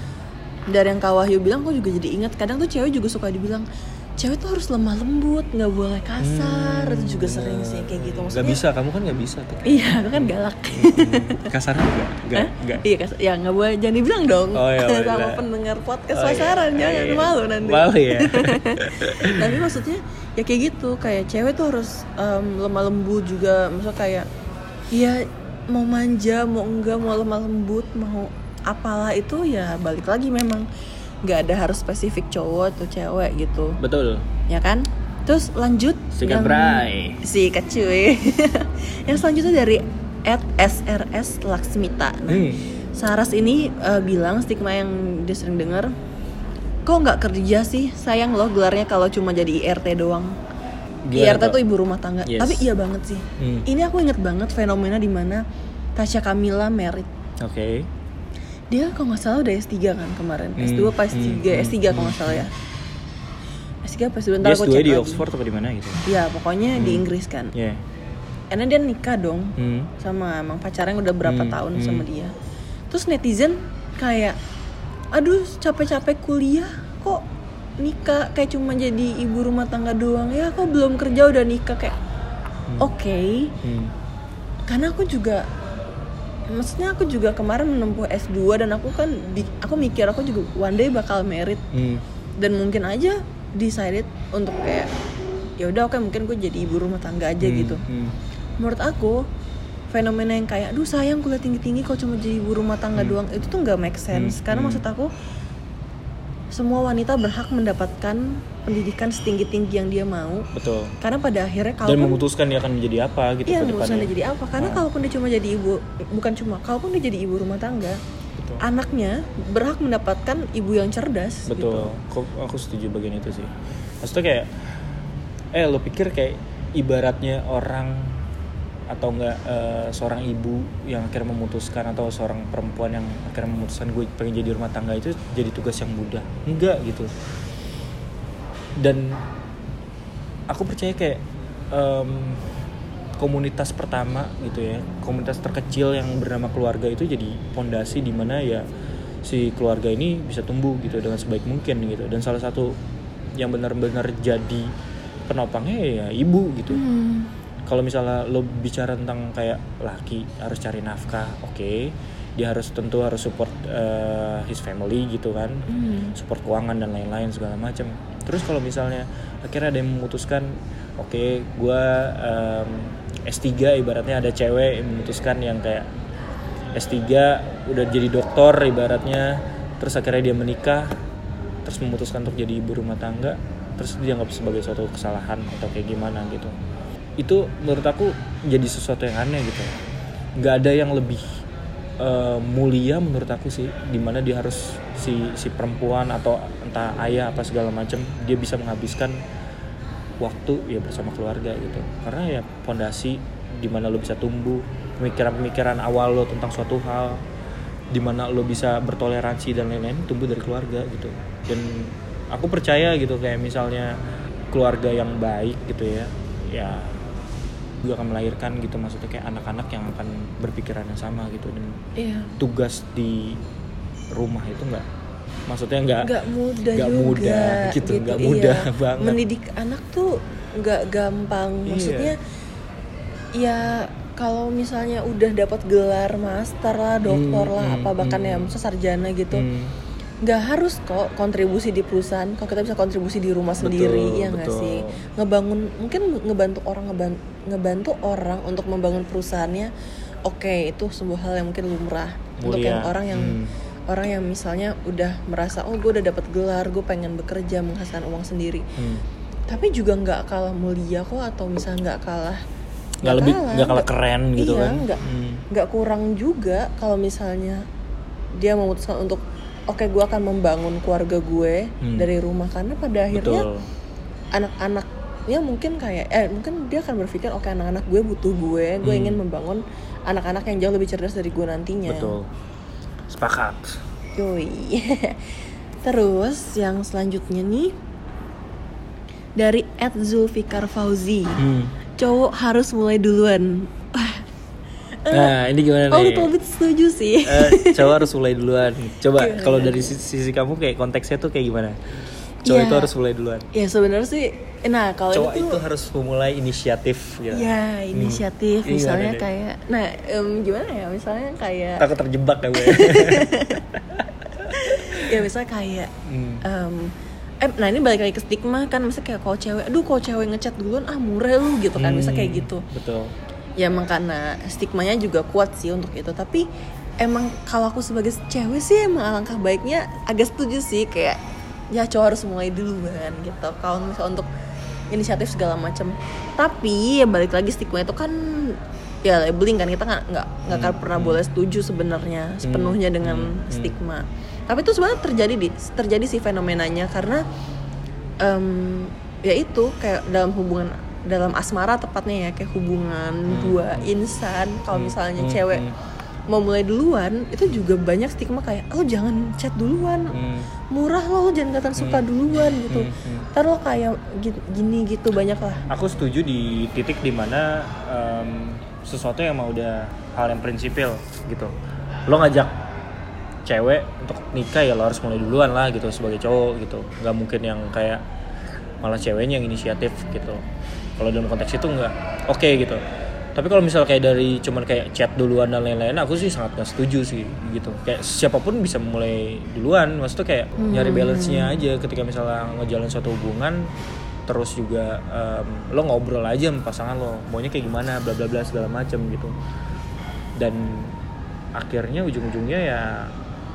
dari yang Kak Wahyu bilang, kok juga jadi ingat. Kadang tuh cewek juga suka dibilang, cewek tuh harus lemah lembut, nggak boleh kasar. itu juga sering sih kayak gitu. nggak Maksudnya, bisa kamu kan nggak bisa tuh Iya, aku kan galak. kasar enggak enggak Hah? enggak Iya, kasar. ya nggak boleh jangan dibilang dong. Oh, iya. Sama pendengar podcast Oh, iya. pasaran, Oh, jangan iya. malu nanti. malu ya Tapi maksudnya ya kayak gitu, kayak cewek tuh harus em, lemah lembut juga. Maksudnya kayak ya mau manja, mau enggak, mau lemah lembut, mau apalah itu ya balik lagi memang nggak ada harus spesifik cowok atau cewek gitu, betul ya kan? Terus lanjut Sikat bray. Sikat cuy. yang selanjutnya dari at SRS Laksmita. Nah, Hmm. Saras ini eh, bilang stigma yang dia sering dengar kok nggak kerja sih sayang loh gelarnya kalau cuma jadi IRT doang Gimana IRT tuh? ibu rumah tangga Yes. tapi iya banget sih Hmm. ini aku inget banget fenomena di mana Tasya Kamila merit oke dia kalau nggak salah udah S3 kan kemarin? Hmm, S2 apa S3 hmm, S3 kalau nggak salah ya. S3 apa S2 dia ntar aku S2 cek di lagi. Oxford apa di mana gitu? Ya pokoknya di Inggris kan. Ya karena dia nikah dong Hmm. sama emang pacarnya udah berapa Hmm, tahun hmm. sama dia. Terus netizen kayak aduh capek-capek kuliah kok nikah? Kayak cuma jadi ibu rumah tangga doang. Ya kok belum kerja udah nikah kayak oke Hmm. karena aku juga maksudnya aku juga kemarin menempuh S2 dan aku kan di- aku mikir aku juga one day bakal merit Hmm. dan mungkin aja decided untuk kayak ya udah oke mungkin gue jadi ibu rumah tangga aja Hmm. gitu Hmm. menurut aku fenomena yang kayak aduh sayang kuliah tinggi tinggi kok cuma jadi ibu rumah tangga doang itu tuh nggak make sense Hmm, karena hmm. maksud aku semua wanita berhak mendapatkan pendidikan setinggi tinggi yang dia mau. Betul. Karena pada akhirnya dan kalaupun memutuskan dia akan menjadi apa gitu iya memutuskan dia jadi apa. Karena Ah. kalaupun dia cuma jadi ibu bukan cuma kalaupun dia jadi ibu rumah tangga betul. anaknya berhak mendapatkan ibu yang cerdas gitu. betul. Kok aku setuju bagian itu sih. Maksudnya kayak eh lo pikir kayak ibaratnya orang atau enggak eh, seorang ibu yang akhirnya memutuskan atau seorang perempuan yang akhirnya memutuskan gue pengen jadi rumah tangga itu jadi tugas yang mudah? Enggak gitu. Dan aku percaya kayak em, komunitas pertama gitu ya komunitas terkecil yang bernama keluarga itu jadi pondasi di mana ya si keluarga ini bisa tumbuh gitu dengan sebaik mungkin gitu. Dan salah satu yang benar-benar jadi penopangnya ya ibu gitu. Hmm. Kalau misalnya lo bicara tentang kayak laki harus cari nafkah oke. Dia harus tentu harus support eh, his family gitu kan. Hmm. support keuangan dan lain-lain segala macam. Terus kalau misalnya akhirnya ada yang memutuskan oke gua em, S3 ibaratnya ada cewek yang memutuskan yang kayak S3 udah jadi dokter ibaratnya terus akhirnya dia menikah terus memutuskan untuk jadi ibu rumah tangga terus dianggap sebagai suatu kesalahan atau kayak gimana gitu itu menurut aku jadi sesuatu yang aneh gitu. Nggak ada yang lebih eh, mulia menurut aku sih di mana dia harus si si perempuan atau entah ayah apa segala macam dia bisa menghabiskan waktu ya bersama keluarga gitu. Karena ya pondasi di mana lo bisa tumbuh pemikiran-pemikiran awal lo tentang suatu hal di mana lo bisa bertoleransi dan lain-lain tumbuh dari keluarga gitu. Dan aku percaya gitu kayak misalnya keluarga yang baik gitu ya ya juga akan melahirkan gitu maksudnya kayak anak-anak yang akan berpikiran yang sama gitu dan iya tugas di rumah itu nggak maksudnya nggak nggak mudah nggak juga mudah gitu, nggak mudah iya. banget. mendidik anak tuh nggak gampang Iya. maksudnya ya kalau misalnya udah dapat gelar master lah doktor Hmm, lah hmm, apa bahkan hmm. ya maksudnya sarjana gitu Hmm, nggak harus kok kontribusi di perusahaan kalau kita bisa kontribusi di rumah sendiri ya nggak betul. sih ngebangun mungkin ngebantu orang ngebantu, ngebantu orang untuk membangun perusahaannya oke itu sebuah hal yang mungkin lumrah untuk Mulia. yang orang yang Hmm. orang yang misalnya udah merasa oh gue udah dapat gelar gue pengen bekerja menghasilkan uang sendiri Hmm. tapi juga nggak kalah mulia kok atau misalnya nggak kalah nggak lebih nggak kalah keren gitu iya, kan nggak Hmm. nggak kurang juga kalau misalnya dia memutuskan untuk oke gue akan membangun keluarga gue Hmm. dari rumah karena pada akhirnya anak-anaknya mungkin kayak eh mungkin dia akan berpikir oke anak-anak gue butuh gue gue Hmm. ingin membangun anak-anak yang jauh lebih cerdas dari gue nantinya betul sepakat Yoi. Terus yang selanjutnya nih dari Ed Zulfikar Fauzi. Hmm. Cowok harus mulai duluan. Wah, nah ini gimana oh nih betul lebih setuju sih. Eh, cowok harus mulai duluan. Coba kalau dari sisi, sisi kamu kayak konteksnya tuh kayak gimana? Cowok Ya. itu harus mulai duluan. ya sebenarnya sih, nah kalau Cowok itu, itu harus memulai inisiatif. Gitu. ya inisiatif Ini misalnya gimana deh? kayak, nah em, gimana ya misalnya kayak, Takut terjebak ya gue. ya misalnya kayak, Hmm. em, eh, nah ini balik lagi ke stigma kan, misalnya kayak kalau cewek, aduh kalau cewek ngechat duluan ah murah lu gitu kan, misalnya kayak Hmm, gitu. Betul. Ya emang karena stigmanya juga kuat sih untuk itu. Tapi emang kalau aku sebagai cewek sih emang alangkah baiknya agak setuju sih kayak ya cowok harus mulai duluan gitu. Kalau misalnya untuk inisiatif segala macam. Tapi ya balik lagi stigma itu kan ya labeling kan kita nggak nggak nggak akan pernah boleh setuju sebenarnya sepenuhnya dengan Hmm. stigma. Tapi itu sebenarnya terjadi di terjadi sih fenomenanya karena em, ya itu kayak dalam hubungan dalam asmara tepatnya ya kayak hubungan dua insan kalau Hmm, misalnya hmm, cewek hmm. mau mulai duluan itu juga banyak stigma kayak lo jangan chat duluan Hmm. murah lo lo jangan kelihatan suka duluan gitu hmm, hmm. ntar lo kayak gi- gini gitu banyak lah Aku setuju di titik di mana em, sesuatu yang mau udah hal yang prinsipil gitu. Lo ngajak cewek untuk nikah ya lo harus mulai duluan lah gitu sebagai cowok gitu. Gak mungkin yang kayak malah ceweknya yang inisiatif gitu. Kalau dalam konteks itu nggak oke gitu. Tapi kalau misal kayak dari cuman kayak chat duluan dan lain-lain, aku sih sangat nggak setuju sih gitu. Kayak siapa pun bisa mulai duluan, maksudnya kayak nyari balance-nya aja ketika misalnya ngejalan suatu hubungan terus juga em, lo ngobrol aja sama pasangan lo maunya kayak gimana bla bla bla segala macam gitu dan akhirnya ujung-ujungnya ya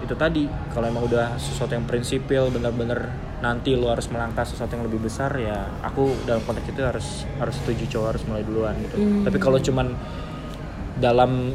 itu tadi kalau emang udah sesuatu yang prinsipil bener-bener nanti lo harus melangkah sesuatu yang lebih besar ya aku dalam konteks itu harus harus setuju cowok harus mulai duluan gitu. Tapi kalau cuman dalam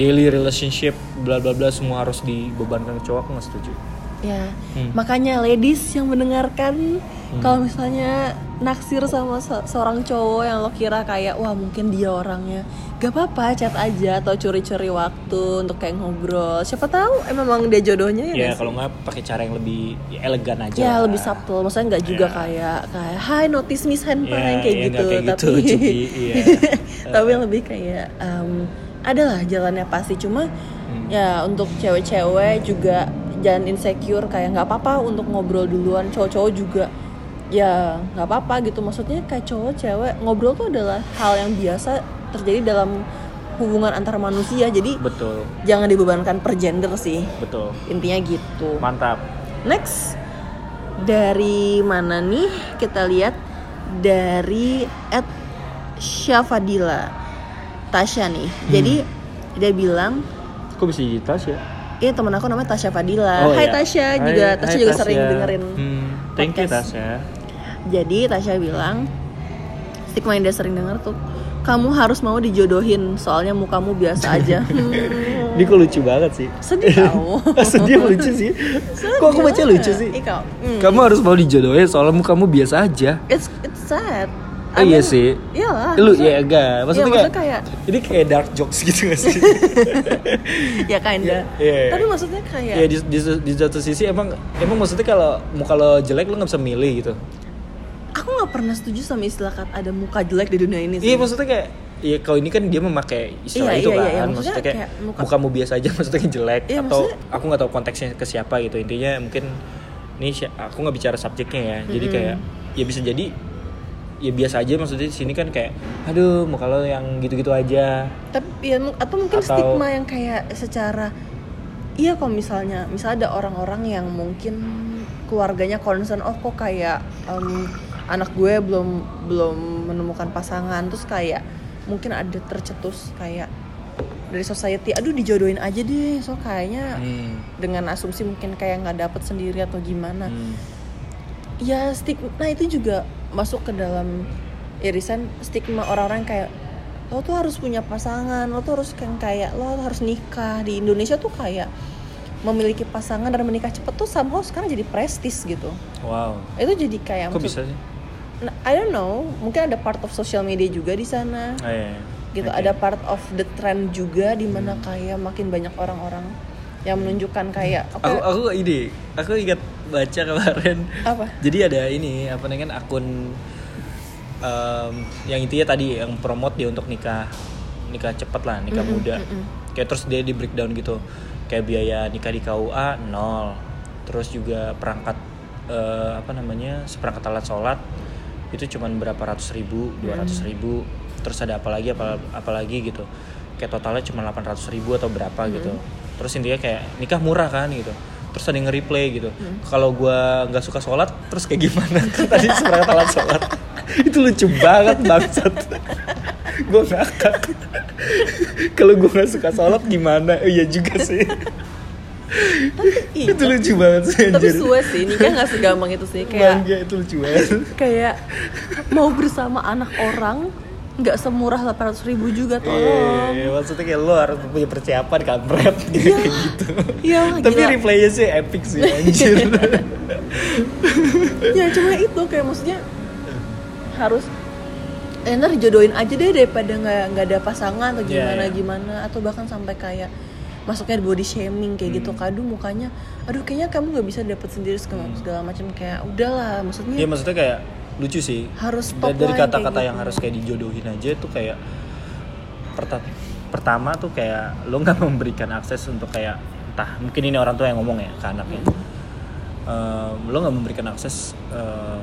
daily relationship bla bla bla semua harus dibebankan ke cowok aku nggak setuju ya. Hmm. makanya ladies yang mendengarkan kalau misalnya naksir sama se- seorang cowok yang lo kira kayak wah mungkin dia orangnya. Gak apa-apa chat aja atau curi-curi waktu untuk kayak ngobrol. Siapa tahu eh, memang dia jodohnya ya, ya kalau nggak pakai cara yang lebih elegan aja. Ya lebih subtle. Maksudnya nggak juga Ya. kayak kayak hai notice miss handphone yang kayak ya, gitu. kayak gitu, tapi Cubi, iya. tapi lebih kayak em, adalah jalannya pasti. Cuma Hmm. ya untuk cewek-cewek juga jangan insecure kayak nggak apa-apa untuk ngobrol duluan. Cowok-cowok juga ya nggak apa-apa gitu. Maksudnya kayak cowok cewek ngobrol tuh adalah hal yang biasa terjadi dalam hubungan antar manusia. Jadi betul. jangan dibebankan per gender sih. Betul. Intinya gitu. Mantap. Next. Dari mana nih? Kita lihat dari Ed Syafadila Tasya nih. Hmm. Jadi dia bilang, kok bisa jadi Tasya ini temen aku namanya Tasya Fadila. Oh, Hai iya. Tasya Hai- juga, hai, Tasya juga Tasya. sering dengerin. Hmm, thank you podcast. Tasya Jadi Tasya bilang, stigma yang dia sering denger tuh, kamu harus mau dijodohin, soalnya mukamu biasa aja. Hmm, ini kok lucu banget sih sedih tau. sedih lucu sih kok aku baca lucu sih hmm. kamu harus mau dijodohin soalnya kamu biasa aja It's it's sad. Oh iya sih. Iyalah. lu ya enggak maksudnya, Iya, maksudnya kayak, kayak- ini kayak dark jokes gitu gak sih ya kinda. Iya, iya. Tapi maksudnya kayak ya di, di, di satu sisi emang emang maksudnya kalau muka lo jelek lo nggak bisa milih gitu aku nggak pernah setuju sama istilah kata ada muka jelek di dunia ini iya maksudnya kayak Iya kalau ini kan dia memakai istilah Iya, itu iya, kan, iya, iya. maksudnya, Maksudnya kayak, kayak muka- mukamu biasa aja maksudnya jelek Iya, atau maksudnya- aku nggak tahu konteksnya ke siapa gitu intinya mungkin ini aku nggak bicara subjeknya ya jadi kayak ya bisa jadi ya biasa aja maksudnya di sini kan kayak aduh muka lo yang gitu-gitu aja Tapi ya atau mungkin Atau- stigma yang kayak secara iya kalau misalnya misalnya ada orang-orang yang mungkin keluarganya concern oh kok kayak em, anak gue belum belum menemukan pasangan terus kayak mungkin ada tercetus kayak dari society aduh dijodohin aja deh so kayaknya Hmm. dengan asumsi mungkin kayak nggak dapet sendiri atau gimana Hmm. ya stigma nah itu juga masuk ke dalam irisan stigma orang-orang kayak lo tuh harus punya pasangan lo tuh harus kan kayak lo harus nikah di Indonesia tuh kayak memiliki pasangan dan menikah cepet tuh somehow sekarang jadi prestis gitu Wow. itu jadi kayak Kok maksud- bisa sih? Nah, I don't know mungkin ada part of social media juga di sana Oh, iya. gitu Oke. ada part of the trend juga di mana Hmm. kayak makin banyak orang-orang yang menunjukkan kayak Aku aku ide, aku ingat baca kemarin. apa Jadi ada ini apa namanya akun em, yang intinya tadi yang promote dia untuk nikah nikah cepet lah nikah Mm-mm, muda. mm-mm. Kayak terus dia di breakdown gitu. Kayak biaya nikah di KUA nol. Terus juga perangkat eh, apa namanya seperangkat alat sholat itu cuman berapa ratus ribu, dua ratus ribu. Terus ada apa lagi apa apalagi gitu. Kayak totalnya cuma 800 ribu atau berapa gitu. Terus intinya kayak nikah murah kan gitu. Terus ada yang nge-replay gitu. Kalau gua nggak suka sholat, terus kayak gimana? Kan tadi seperangkat alat sholat. itu lucu banget bangsat. gue ngakak. Kalau gue nggak suka sholat gimana? Oh, iya juga sih. Iya. itu lucu banget sih tapi anjir. suwe sih nikah nggak segampang itu sih kayak Mangga itu lucu banget. kayak mau bersama anak orang nggak semurah 800 ribu juga tolong Iya, maksudnya kayak lo harus punya persiapan kampret gitu kayak gitu. Iya, Tapi gila. replaynya sih epic sih anjir. ya cuma itu kayak maksudnya harus eh, ntar dijodohin aja deh daripada nggak nggak ada pasangan atau Iya, gimana iya. gimana atau bahkan sampai kayak masuknya di body shaming kayak gitu Hmm. kadu mukanya aduh kayaknya kamu nggak bisa dapet sendiri segala, Hmm. segala macam kayak udahlah maksudnya Iya maksudnya kayak lucu sih. Harus dari line kata-kata yang gitu. harus kayak dijodohin aja tuh kayak perta- pertama tuh kayak lo nggak memberikan akses untuk kayak entah mungkin ini orang tua yang ngomong ya ke anaknya. Em, lo nggak memberikan akses eh,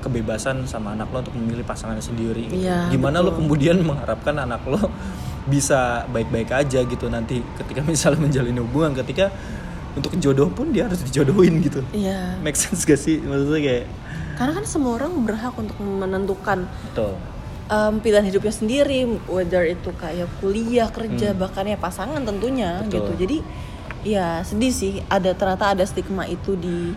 kebebasan sama anak lo untuk memilih pasangannya sendiri. gitu. Iya, Gimana lo betul. kemudian mengharapkan anak lo bisa baik-baik aja gitu nanti ketika misalnya menjalin hubungan ketika untuk jodoh pun dia harus dijodohin gitu. iya Make sense gak sih? Maksudnya kayak karena kan semua orang berhak untuk menentukan Betul. um, pilihan hidupnya sendiri, whether itu kayak kuliah, kerja, Hmm. bahkan ya pasangan tentunya Betul. gitu. Jadi ya sedih sih ada ternyata ada stigma itu di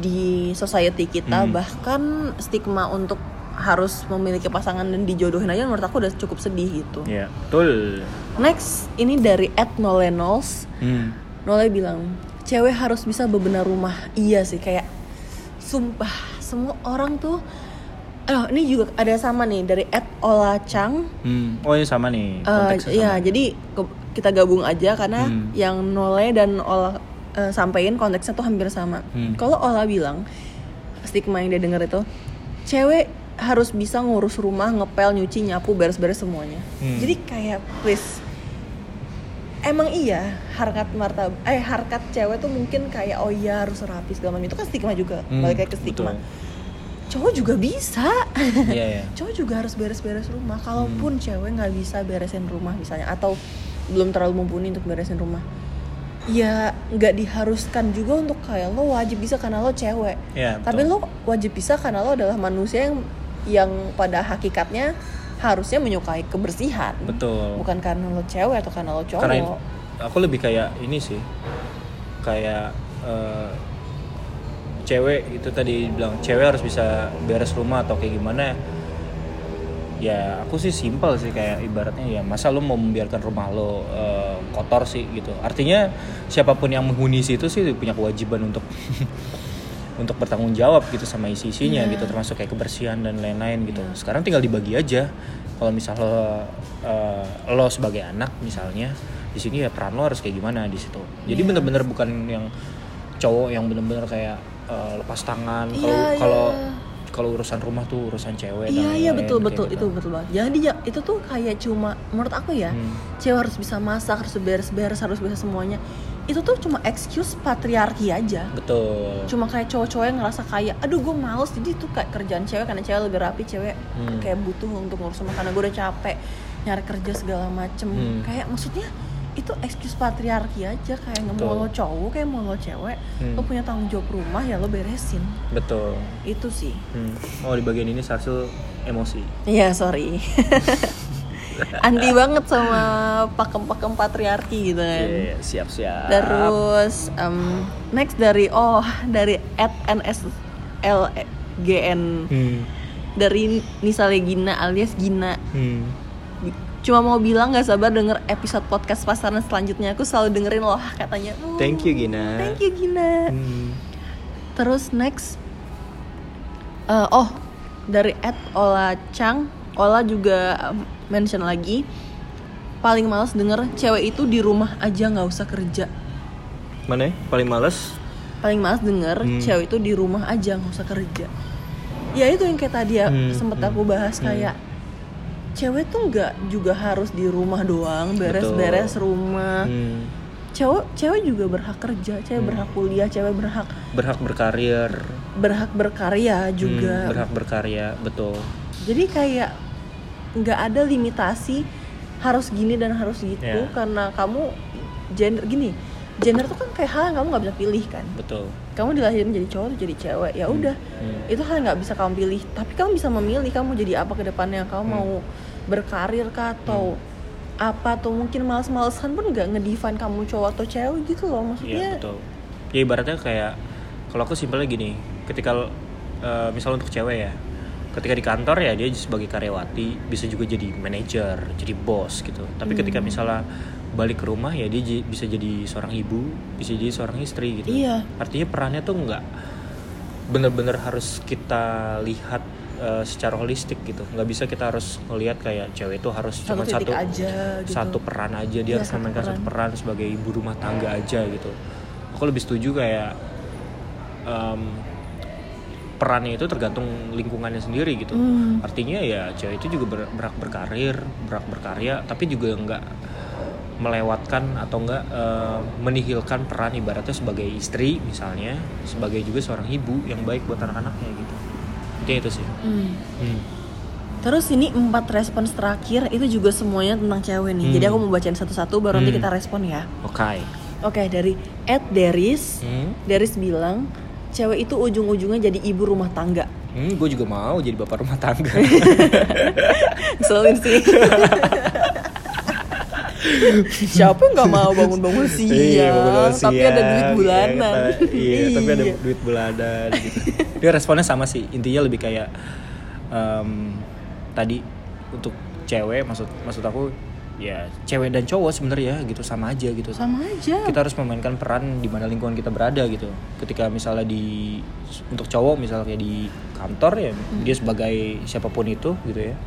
di society kita Hmm. bahkan stigma untuk harus memiliki pasangan dan dijodohin aja menurut aku udah cukup sedih gitu. Iya, betul. Next ini dari Ed Nolenols Hmm. Nole bilang cewek harus bisa bebenah rumah iya sih kayak sumpah semua orang tuh Oh, ini juga ada sama nih dari Ed Ola Chang. Hmm. Oh, ini sama nih. Eh, konteksnya ya, sama. jadi ke- kita gabung aja karena Hmm. yang Nole dan Ola eh, sampein konteksnya tuh hampir sama. Hmm. Kalau Ola bilang stigma yang dia denger itu, cewek harus bisa ngurus rumah, ngepel, nyuci, nyapu, beres-beres semuanya. Hmm. Jadi kayak please Emang iya harkat martab eh harkat cewek tuh mungkin kayak oh iya harus rapi segala macam itu kan stigma juga Hmm, balik lagi ke stigma betul. cowok juga bisa Iya, iya. cowok juga harus beres-beres rumah Hmm. kalaupun cewek nggak bisa beresin rumah misalnya atau belum terlalu mumpuni untuk beresin rumah ya nggak diharuskan juga untuk kayak lo wajib bisa karena lo cewek Iya, tapi betul. lo wajib bisa karena lo adalah manusia yang yang pada hakikatnya harusnya menyukai kebersihan Betul. bukan karena lo cewek atau karena lo cowok Karena aku lebih kayak ini sih. Kayak eh, cewek itu tadi bilang cewek harus bisa beres rumah atau kayak gimana ya aku sih simpel sih kayak ibaratnya ya masa lo mau membiarkan rumah lo eh, kotor sih gitu artinya siapa pun yang menghuni situ sih punya kewajiban untuk untuk bertanggung jawab gitu sama isi isinya Iya. gitu termasuk kayak kebersihan dan lain-lain gitu sekarang tinggal dibagi aja kalau misal lo eh, lo sebagai anak misalnya di sini ya peran lo harus kayak gimana di situ jadi Iya. bener-bener bukan yang cowok yang bener-bener kayak eh, lepas tangan kalau Iya, kalau iya. kalau urusan rumah tuh urusan cewek Iya iya lain-lain, betul betul gitu. itu betul banget. Jadi ya itu tuh kayak cuma menurut aku ya Hmm. cewek harus bisa masak harus beres-beres harus bisa semuanya. Itu tuh cuma excuse patriarki aja. betul Cuma kayak cowok-cowok yang ngerasa kayak aduh gue males jadi itu kayak kerjaan cewek karena cewek lebih rapi cewek Hmm. kayak butuh untuk ngurus rumah karena gue udah capek nyari kerja segala macem. Hmm. Kayak maksudnya itu excuse patriarki aja kayak nggak mau lo cowok kayak mau lo cewek Hmm. lo punya tanggung jawab rumah ya lo beresin betul itu sih Hmm. oh di bagian ini Sarsul emosi Iya sorry anti banget sama pakem-pakem patriarki gitu kan. Iya, siap siap terus em, next dari oh dari at nsslgn hmm. dari Nisa Legina alias Gina. Hmm. cuma mau bilang nggak sabar denger episode podcast pasaran selanjutnya. Aku selalu dengerin loh katanya. "Uh, thank you Gina. Thank you Gina. Hmm. terus next eh, oh dari at Ola Chang. Ola juga mention lagi paling males denger cewek itu di rumah aja nggak usah kerja mana ya? paling males paling males denger Hmm. cewek itu di rumah aja nggak usah kerja ya itu yang kayak tadi ya Hmm, sempet hmm, aku bahas hmm. kayak cewek tuh nggak juga harus di rumah doang beres-beres rumah Hmm. cewek cewek juga berhak kerja cewek Hmm. berhak kuliah cewek berhak berhak berkarir berhak berkarya Hmm, juga berhak berkarya betul jadi kayak nggak ada limitasi harus gini dan harus gitu Ya. karena kamu gender gini gender tuh kan kayak hal yang kamu nggak bisa pilih kan betul kamu dilahirin jadi cowok atau jadi cewek ya udah Hmm. itu hal yang nggak bisa kamu pilih tapi kamu bisa memilih kamu jadi apa ke depannya kamu Hmm. mau berkarir kah atau apa atau mungkin males-malesan pun nggak ngedefine kamu cowok atau cewek gitu loh maksudnya betul. Ya ibaratnya kayak kalau aku simpelnya gini, ketika eh, misal untuk cewek ya, ketika di kantor ya dia sebagai karyawati bisa juga jadi manajer, jadi bos gitu. Tapi Hmm. ketika misalnya balik ke rumah ya dia bisa jadi seorang ibu, bisa jadi seorang istri gitu. Iya. Artinya perannya tuh nggak bener-bener harus kita lihat eh, secara holistik gitu. Nggak bisa kita harus ngelihat kayak cewek itu harus cuma satu aja gitu satu peran aja dia Iya, harus satu memainkan satu peran. peran sebagai ibu rumah tangga aja gitu aku lebih setuju kayak em, perannya itu tergantung lingkungannya sendiri gitu Hmm. artinya ya cewek itu juga ber- berhak berkarir berhak berkarya tapi juga nggak melewatkan atau enggak eh, menihilkan peran ibaratnya sebagai istri misalnya sebagai juga seorang ibu yang baik buat anak-anaknya gitu Intinya itu sih Hmm. Hmm. Terus ini empat respons terakhir itu juga semuanya tentang cewek nih. Hmm. Jadi aku mau bacain satu-satu baru nanti Hmm. kita respon ya. oke Oke dari Ed Deris, hmm. Deris bilang cewek itu ujung-ujungnya jadi ibu rumah tangga. hmm, gue juga mau jadi bapak rumah tangga Ngeselin sih. Siapa yang nggak mau bangun-bangun siang? Iya, bangun tapi ada duit siang, bulanan. Iya, kata- iya, tapi ada Iya. duit bulanan gitu. Dia responnya sama sih. Intinya lebih kayak em, tadi untuk cewek maksud maksud aku ya cewek dan cowok sebenarnya gitu sama aja gitu. Sama aja. Kita harus memainkan peran di mana lingkungan kita berada gitu. Ketika misalnya di untuk cowok misalnya di kantor ya Hmm. dia sebagai siapa pun itu gitu ya.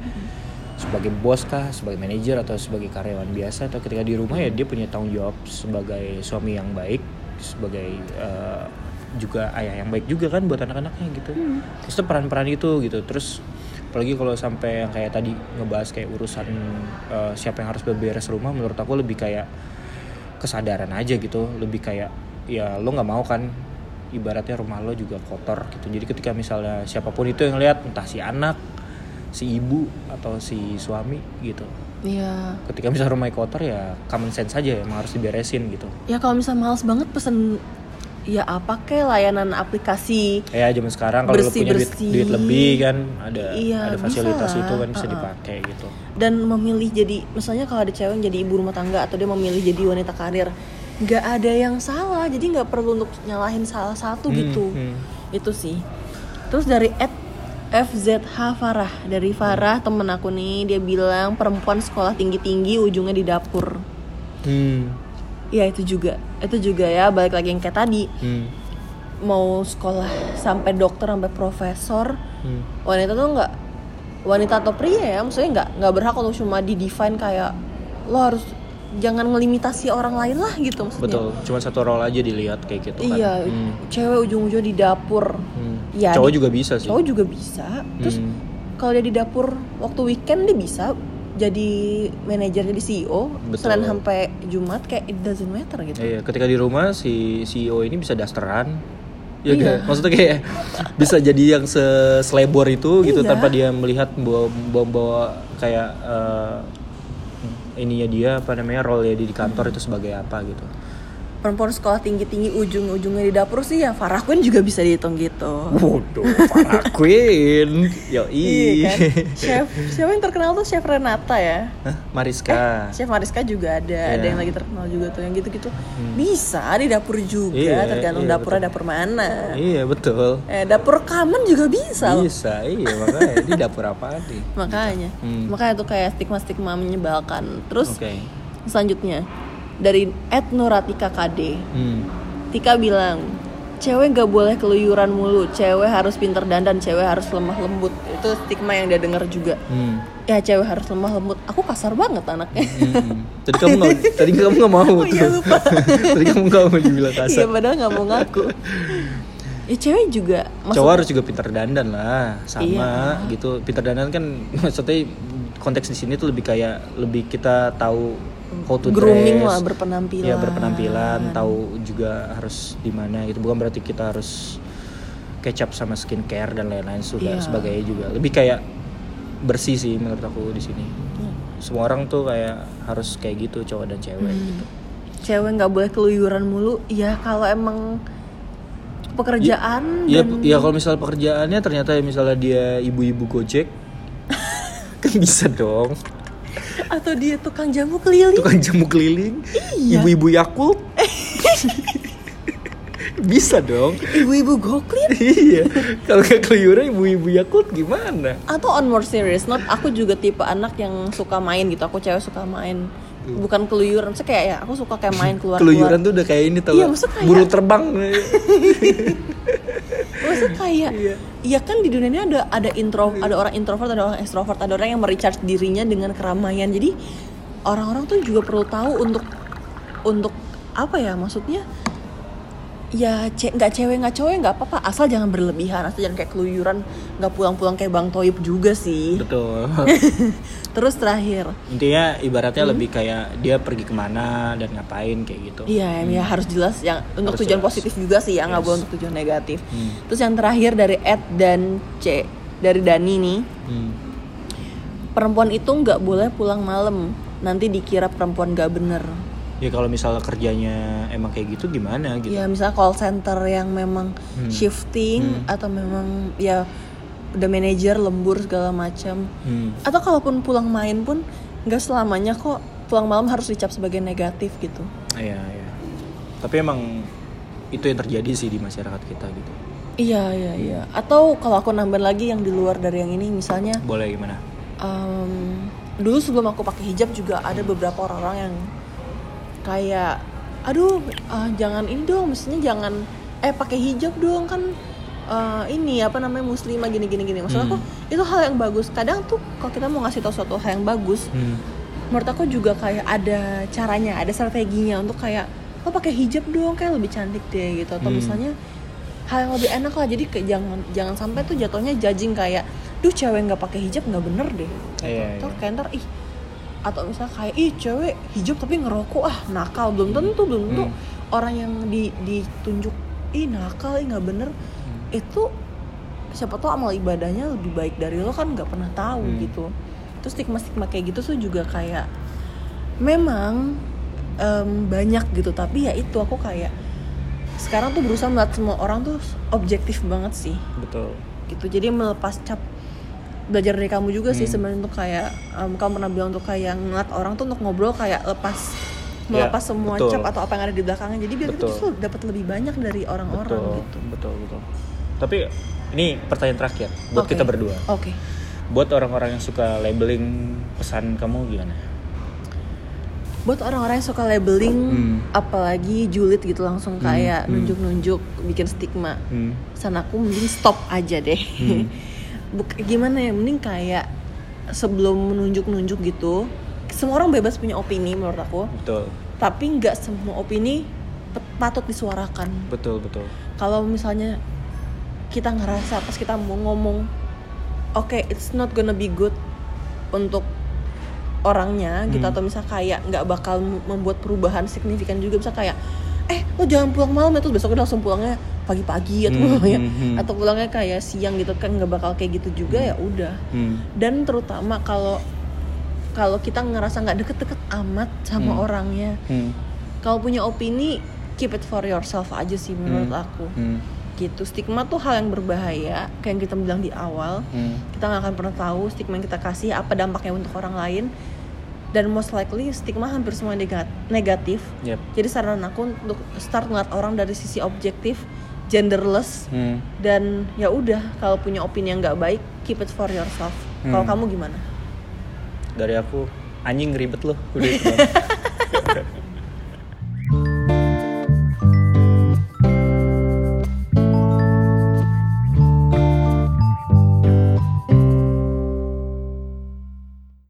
Sebagai bos kah, sebagai manajer atau sebagai karyawan biasa atau ketika di rumah ya dia punya tanggung jawab sebagai suami yang baik, sebagai eh, juga ayah yang baik juga kan buat anak-anaknya gitu. Terus itu peran-peran itu gitu. Terus apalagi kalau sampai yang kayak tadi ngebahas kayak urusan eh, siapa yang harus beberes rumah menurut aku lebih kayak kesadaran aja gitu. Lebih kayak ya lo nggak mau kan ibaratnya rumah lo juga kotor gitu. Jadi ketika misalnya siapa pun itu yang lihat entah si anak si ibu atau si suami gitu. Iya. ketika misalnya rumahnya kotor ya common sense aja emang harus diberesin gitu. Ya kalau misalnya males banget pesen ya apa kayak layanan aplikasi ya zaman sekarang kalau lo punya duit, Bersih-bersih. duit lebih kan ada Iya, ada fasilitas bisa. itu kan bisa dipakai gitu. Dan memilih jadi misalnya kalau ada cewek yang jadi ibu rumah tangga atau dia memilih jadi wanita karir nggak ada yang salah. Jadi nggak perlu untuk nyalahin salah satu Hmm, gitu. hmm. itu sih. Terus dari Ed FZH Farah. Dari Farah temen aku nih dia bilang perempuan sekolah tinggi tinggi ujungnya di dapur. Hmm, ya itu juga. Itu juga ya balik lagi yang kayak tadi. Hmm, mau sekolah sampai dokter sampai profesor hmm. wanita tuh nggak wanita atau pria ya maksudnya nggak nggak berhak untuk cuma di define kayak lo harus jangan ngelimitasi orang lain lah gitu maksudnya. Betul cuma satu role aja dilihat kayak gitu kan. Iya Hmm, cewek ujung-ujung di dapur. Hmm. Ya, cowok di- juga bisa sih. cowok juga bisa. Terus Hmm. kalau dia di dapur waktu weekend dia bisa jadi manajer jadi CEO Betul. Senin sampai Jumat kayak it doesn't matter gitu Iya, ketika di rumah si CEO ini bisa dasteran. Ya Iya. kan? Maksudnya kayak bisa jadi yang se- selebor itu gitu Iya. tanpa dia melihat bawa bawa, bawa kayak eh, ininya dia apa namanya role ya di di kantor itu sebagai apa gitu perempuan sekolah tinggi tinggi ujung ujungnya di dapur sih ya Farah Quinn juga bisa dihitung gitu Waduh, Farah Queen. Yo iya kan chef siapa yang terkenal tuh chef Renata ya Hah, Mariska. Chef Mariska juga ada, ada Iya. yang lagi terkenal juga tuh yang gitu-gitu. Bisa di dapur juga, Iya, tergantung iya, dapurnya betul. dapur mana. Iya betul. Eh, dapur rekaman juga bisa loh. Bisa, iya makanya di dapur apa nih? Makanya, Hmm. makanya tuh kayak stigma-stigma menyebalkan. Terus Oke. selanjutnya dari Ed Nuratika KD, Hmm. Tika bilang, cewek gak boleh keluyuran mulu, cewek harus pinter dandan, cewek harus lemah lembut. Itu stigma yang dia dengar juga. Hmm. Ya cewek harus lemah lembut. Aku kasar banget anaknya. Hmm. Tadi kamu nggak, tadi kamu nggak mau Oh iya, lupa. tadi kamu nggak mau dibilang Iya kasar. padahal nggak mau ngaku. Ya cewek juga maksud- Cowok harus juga pintar dandan lah, sama Iya. gitu. Pintar dandan kan maksudnya konteks di sini tuh lebih kayak lebih kita tahu how to grooming dress. lah berpenampilan. Iya berpenampilan, tahu juga harus di mana gitu. Bukan berarti kita harus kecap sama skincare dan lain-lain juga Iya. sebagainya juga. Lebih kayak bersih sih menurut aku di sini. Iya. Semua orang tuh kayak harus kayak gitu cowok dan cewek Hmm. gitu. Cewek nggak boleh keluyuran mulu. Ya kalau emang pekerjaan Iya, dan ya kalau misal pekerjaannya ternyata misalnya dia ibu-ibu Gojek kan bisa dong. Atau dia tukang jamu keliling. Tukang jamu keliling, Iya. ibu-ibu Yakult. bisa dong. Ibu-ibu goklin. iya. Kalau nggak keluyuran ibu-ibu Yakult gimana? Atau on more serious note, aku juga tipe anak yang suka main gitu. Aku cewek suka main. Bukan keluyuran, saya kayak ya aku suka kayak main keluar Keluyuran tuh udah kayak ini tau Iya, kayak- Buru terbang. Maksudnya kayak Iya. Iya kan di dunia ini ada ada intro ada orang introvert ada orang extrovert ada orang yang merecharge dirinya dengan keramaian. Jadi orang-orang tuh juga perlu tahu untuk untuk apa ya maksudnya ya ce- nggak cewek nggak cowok nggak apa-apa asal jangan berlebihan asal jangan kayak keluyuran nggak pulang-pulang kayak bang Toib juga sih Betul. terus terakhir Intinya ibaratnya lebih kayak dia pergi ke mana dan ngapain kayak gitu. Iya, ya harus jelas yang untuk Harus tujuan jelas. positif juga sih ya, nggak Yes. boleh untuk tujuan negatif. Hmm. Terus yang terakhir dari Ed dan C dari Dani nih, Hmm. perempuan itu nggak boleh pulang malam, nanti dikira perempuan gak bener. Ya kalau misalnya kerjanya emang kayak gitu gimana gitu? Ya misalnya call center yang memang Hmm. shifting atau memang ya udah manajer lembur segala macam. Hmm. Atau kalaupun pulang main pun nggak selamanya kok pulang malam harus dicap sebagai negatif gitu. Iya, iya. Tapi emang itu yang terjadi sih di masyarakat kita gitu. Iya iya iya. Atau kalau aku nambah lagi yang di luar dari yang ini, misalnya Boleh gimana? em, dulu sebelum aku pakai hijab juga ada beberapa orang-orang yang kayak, aduh ah, jangan ini dong, mestinya jangan eh pakai hijab dong kan eh, ini apa namanya muslimah gini gini gini. Maksud aku itu hal yang bagus. Kadang tuh kalau kita mau ngasih tahu suatu hal yang bagus, Hmm. menurut aku juga kayak ada caranya, ada strateginya untuk kayak lo pakai hijab dong kayak lebih cantik deh gitu atau Hmm. misalnya hal yang lebih enak lah jadi kayak jangan jangan sampai tuh jatuhnya judging kayak duh cewek nggak pakai hijab nggak bener deh gitu. Atau iya. kayak ntar ih atau misalnya kayak ih cewek hijab tapi ngerokok ah nakal belum tentu belum tentu Hmm. orang yang di ditunjuk ih nakal ih nggak bener Hmm. itu siapa tahu amal ibadahnya lebih baik dari lo kan nggak pernah tahu Hmm. gitu terus stigma stigma kayak gitu tuh juga kayak memang em, banyak gitu tapi ya itu aku kayak sekarang tuh berusaha melihat semua orang tuh objektif banget sih Betul. gitu jadi melepas cap belajar dari kamu juga sih Hmm. sebenarnya untuk kayak em, kamu pernah bilang untuk kayak ngeliat orang tuh untuk ngobrol kayak lepas melepas semua betul. cap atau apa yang ada di belakangnya jadi biar kita Betul. tuh dapat lebih banyak dari orang-orang betul, gitu betul, betul. Tapi ini pertanyaan terakhir buat Oke. kita berdua. oke Buat orang-orang yang suka labeling pesan kamu gimana? buat orang-orang yang suka labeling Hmm. apalagi julid gitu langsung kayak hmm. nunjuk-nunjuk bikin stigma Hmm. pesan aku mending stop aja deh Hmm. Buk- gimana ya mending kayak sebelum menunjuk-nunjuk gitu semua orang bebas punya opini menurut aku Betul, tapi nggak semua opini patut disuarakan betul, betul. kalau misalnya kita ngerasa pas kita mau ngomong oke it's not gonna be good untuk orangnya gitu Hmm. atau misal kayak nggak bakal membuat perubahan signifikan juga bisa kayak eh lo jangan pulang malam ya terus besoknya langsung pulangnya pagi-pagi atau Hmm, pulangnya hmm, hmm. atau pulangnya kayak siang gitu kan nggak bakal kayak gitu juga ya udah Hmm. dan terutama kalau kalau kita ngerasa nggak deket-deket amat sama Hmm. orangnya Hmm. kalau punya opini keep it for yourself aja sih menurut Hmm. aku Hmm. gitu stigma tuh hal yang berbahaya kayak yang kita bilang di awal Hmm. kita nggak akan pernah tahu stigma yang kita kasih apa dampaknya untuk orang lain dan most likely stigma hampir semua nega- negatif Yep. jadi saran aku untuk start ngeliat orang dari sisi objektif genderless Hmm. dan ya udah kalau punya opini yang nggak baik keep it for yourself kalau Hmm. kamu gimana Dari aku anjing ribet loh udah.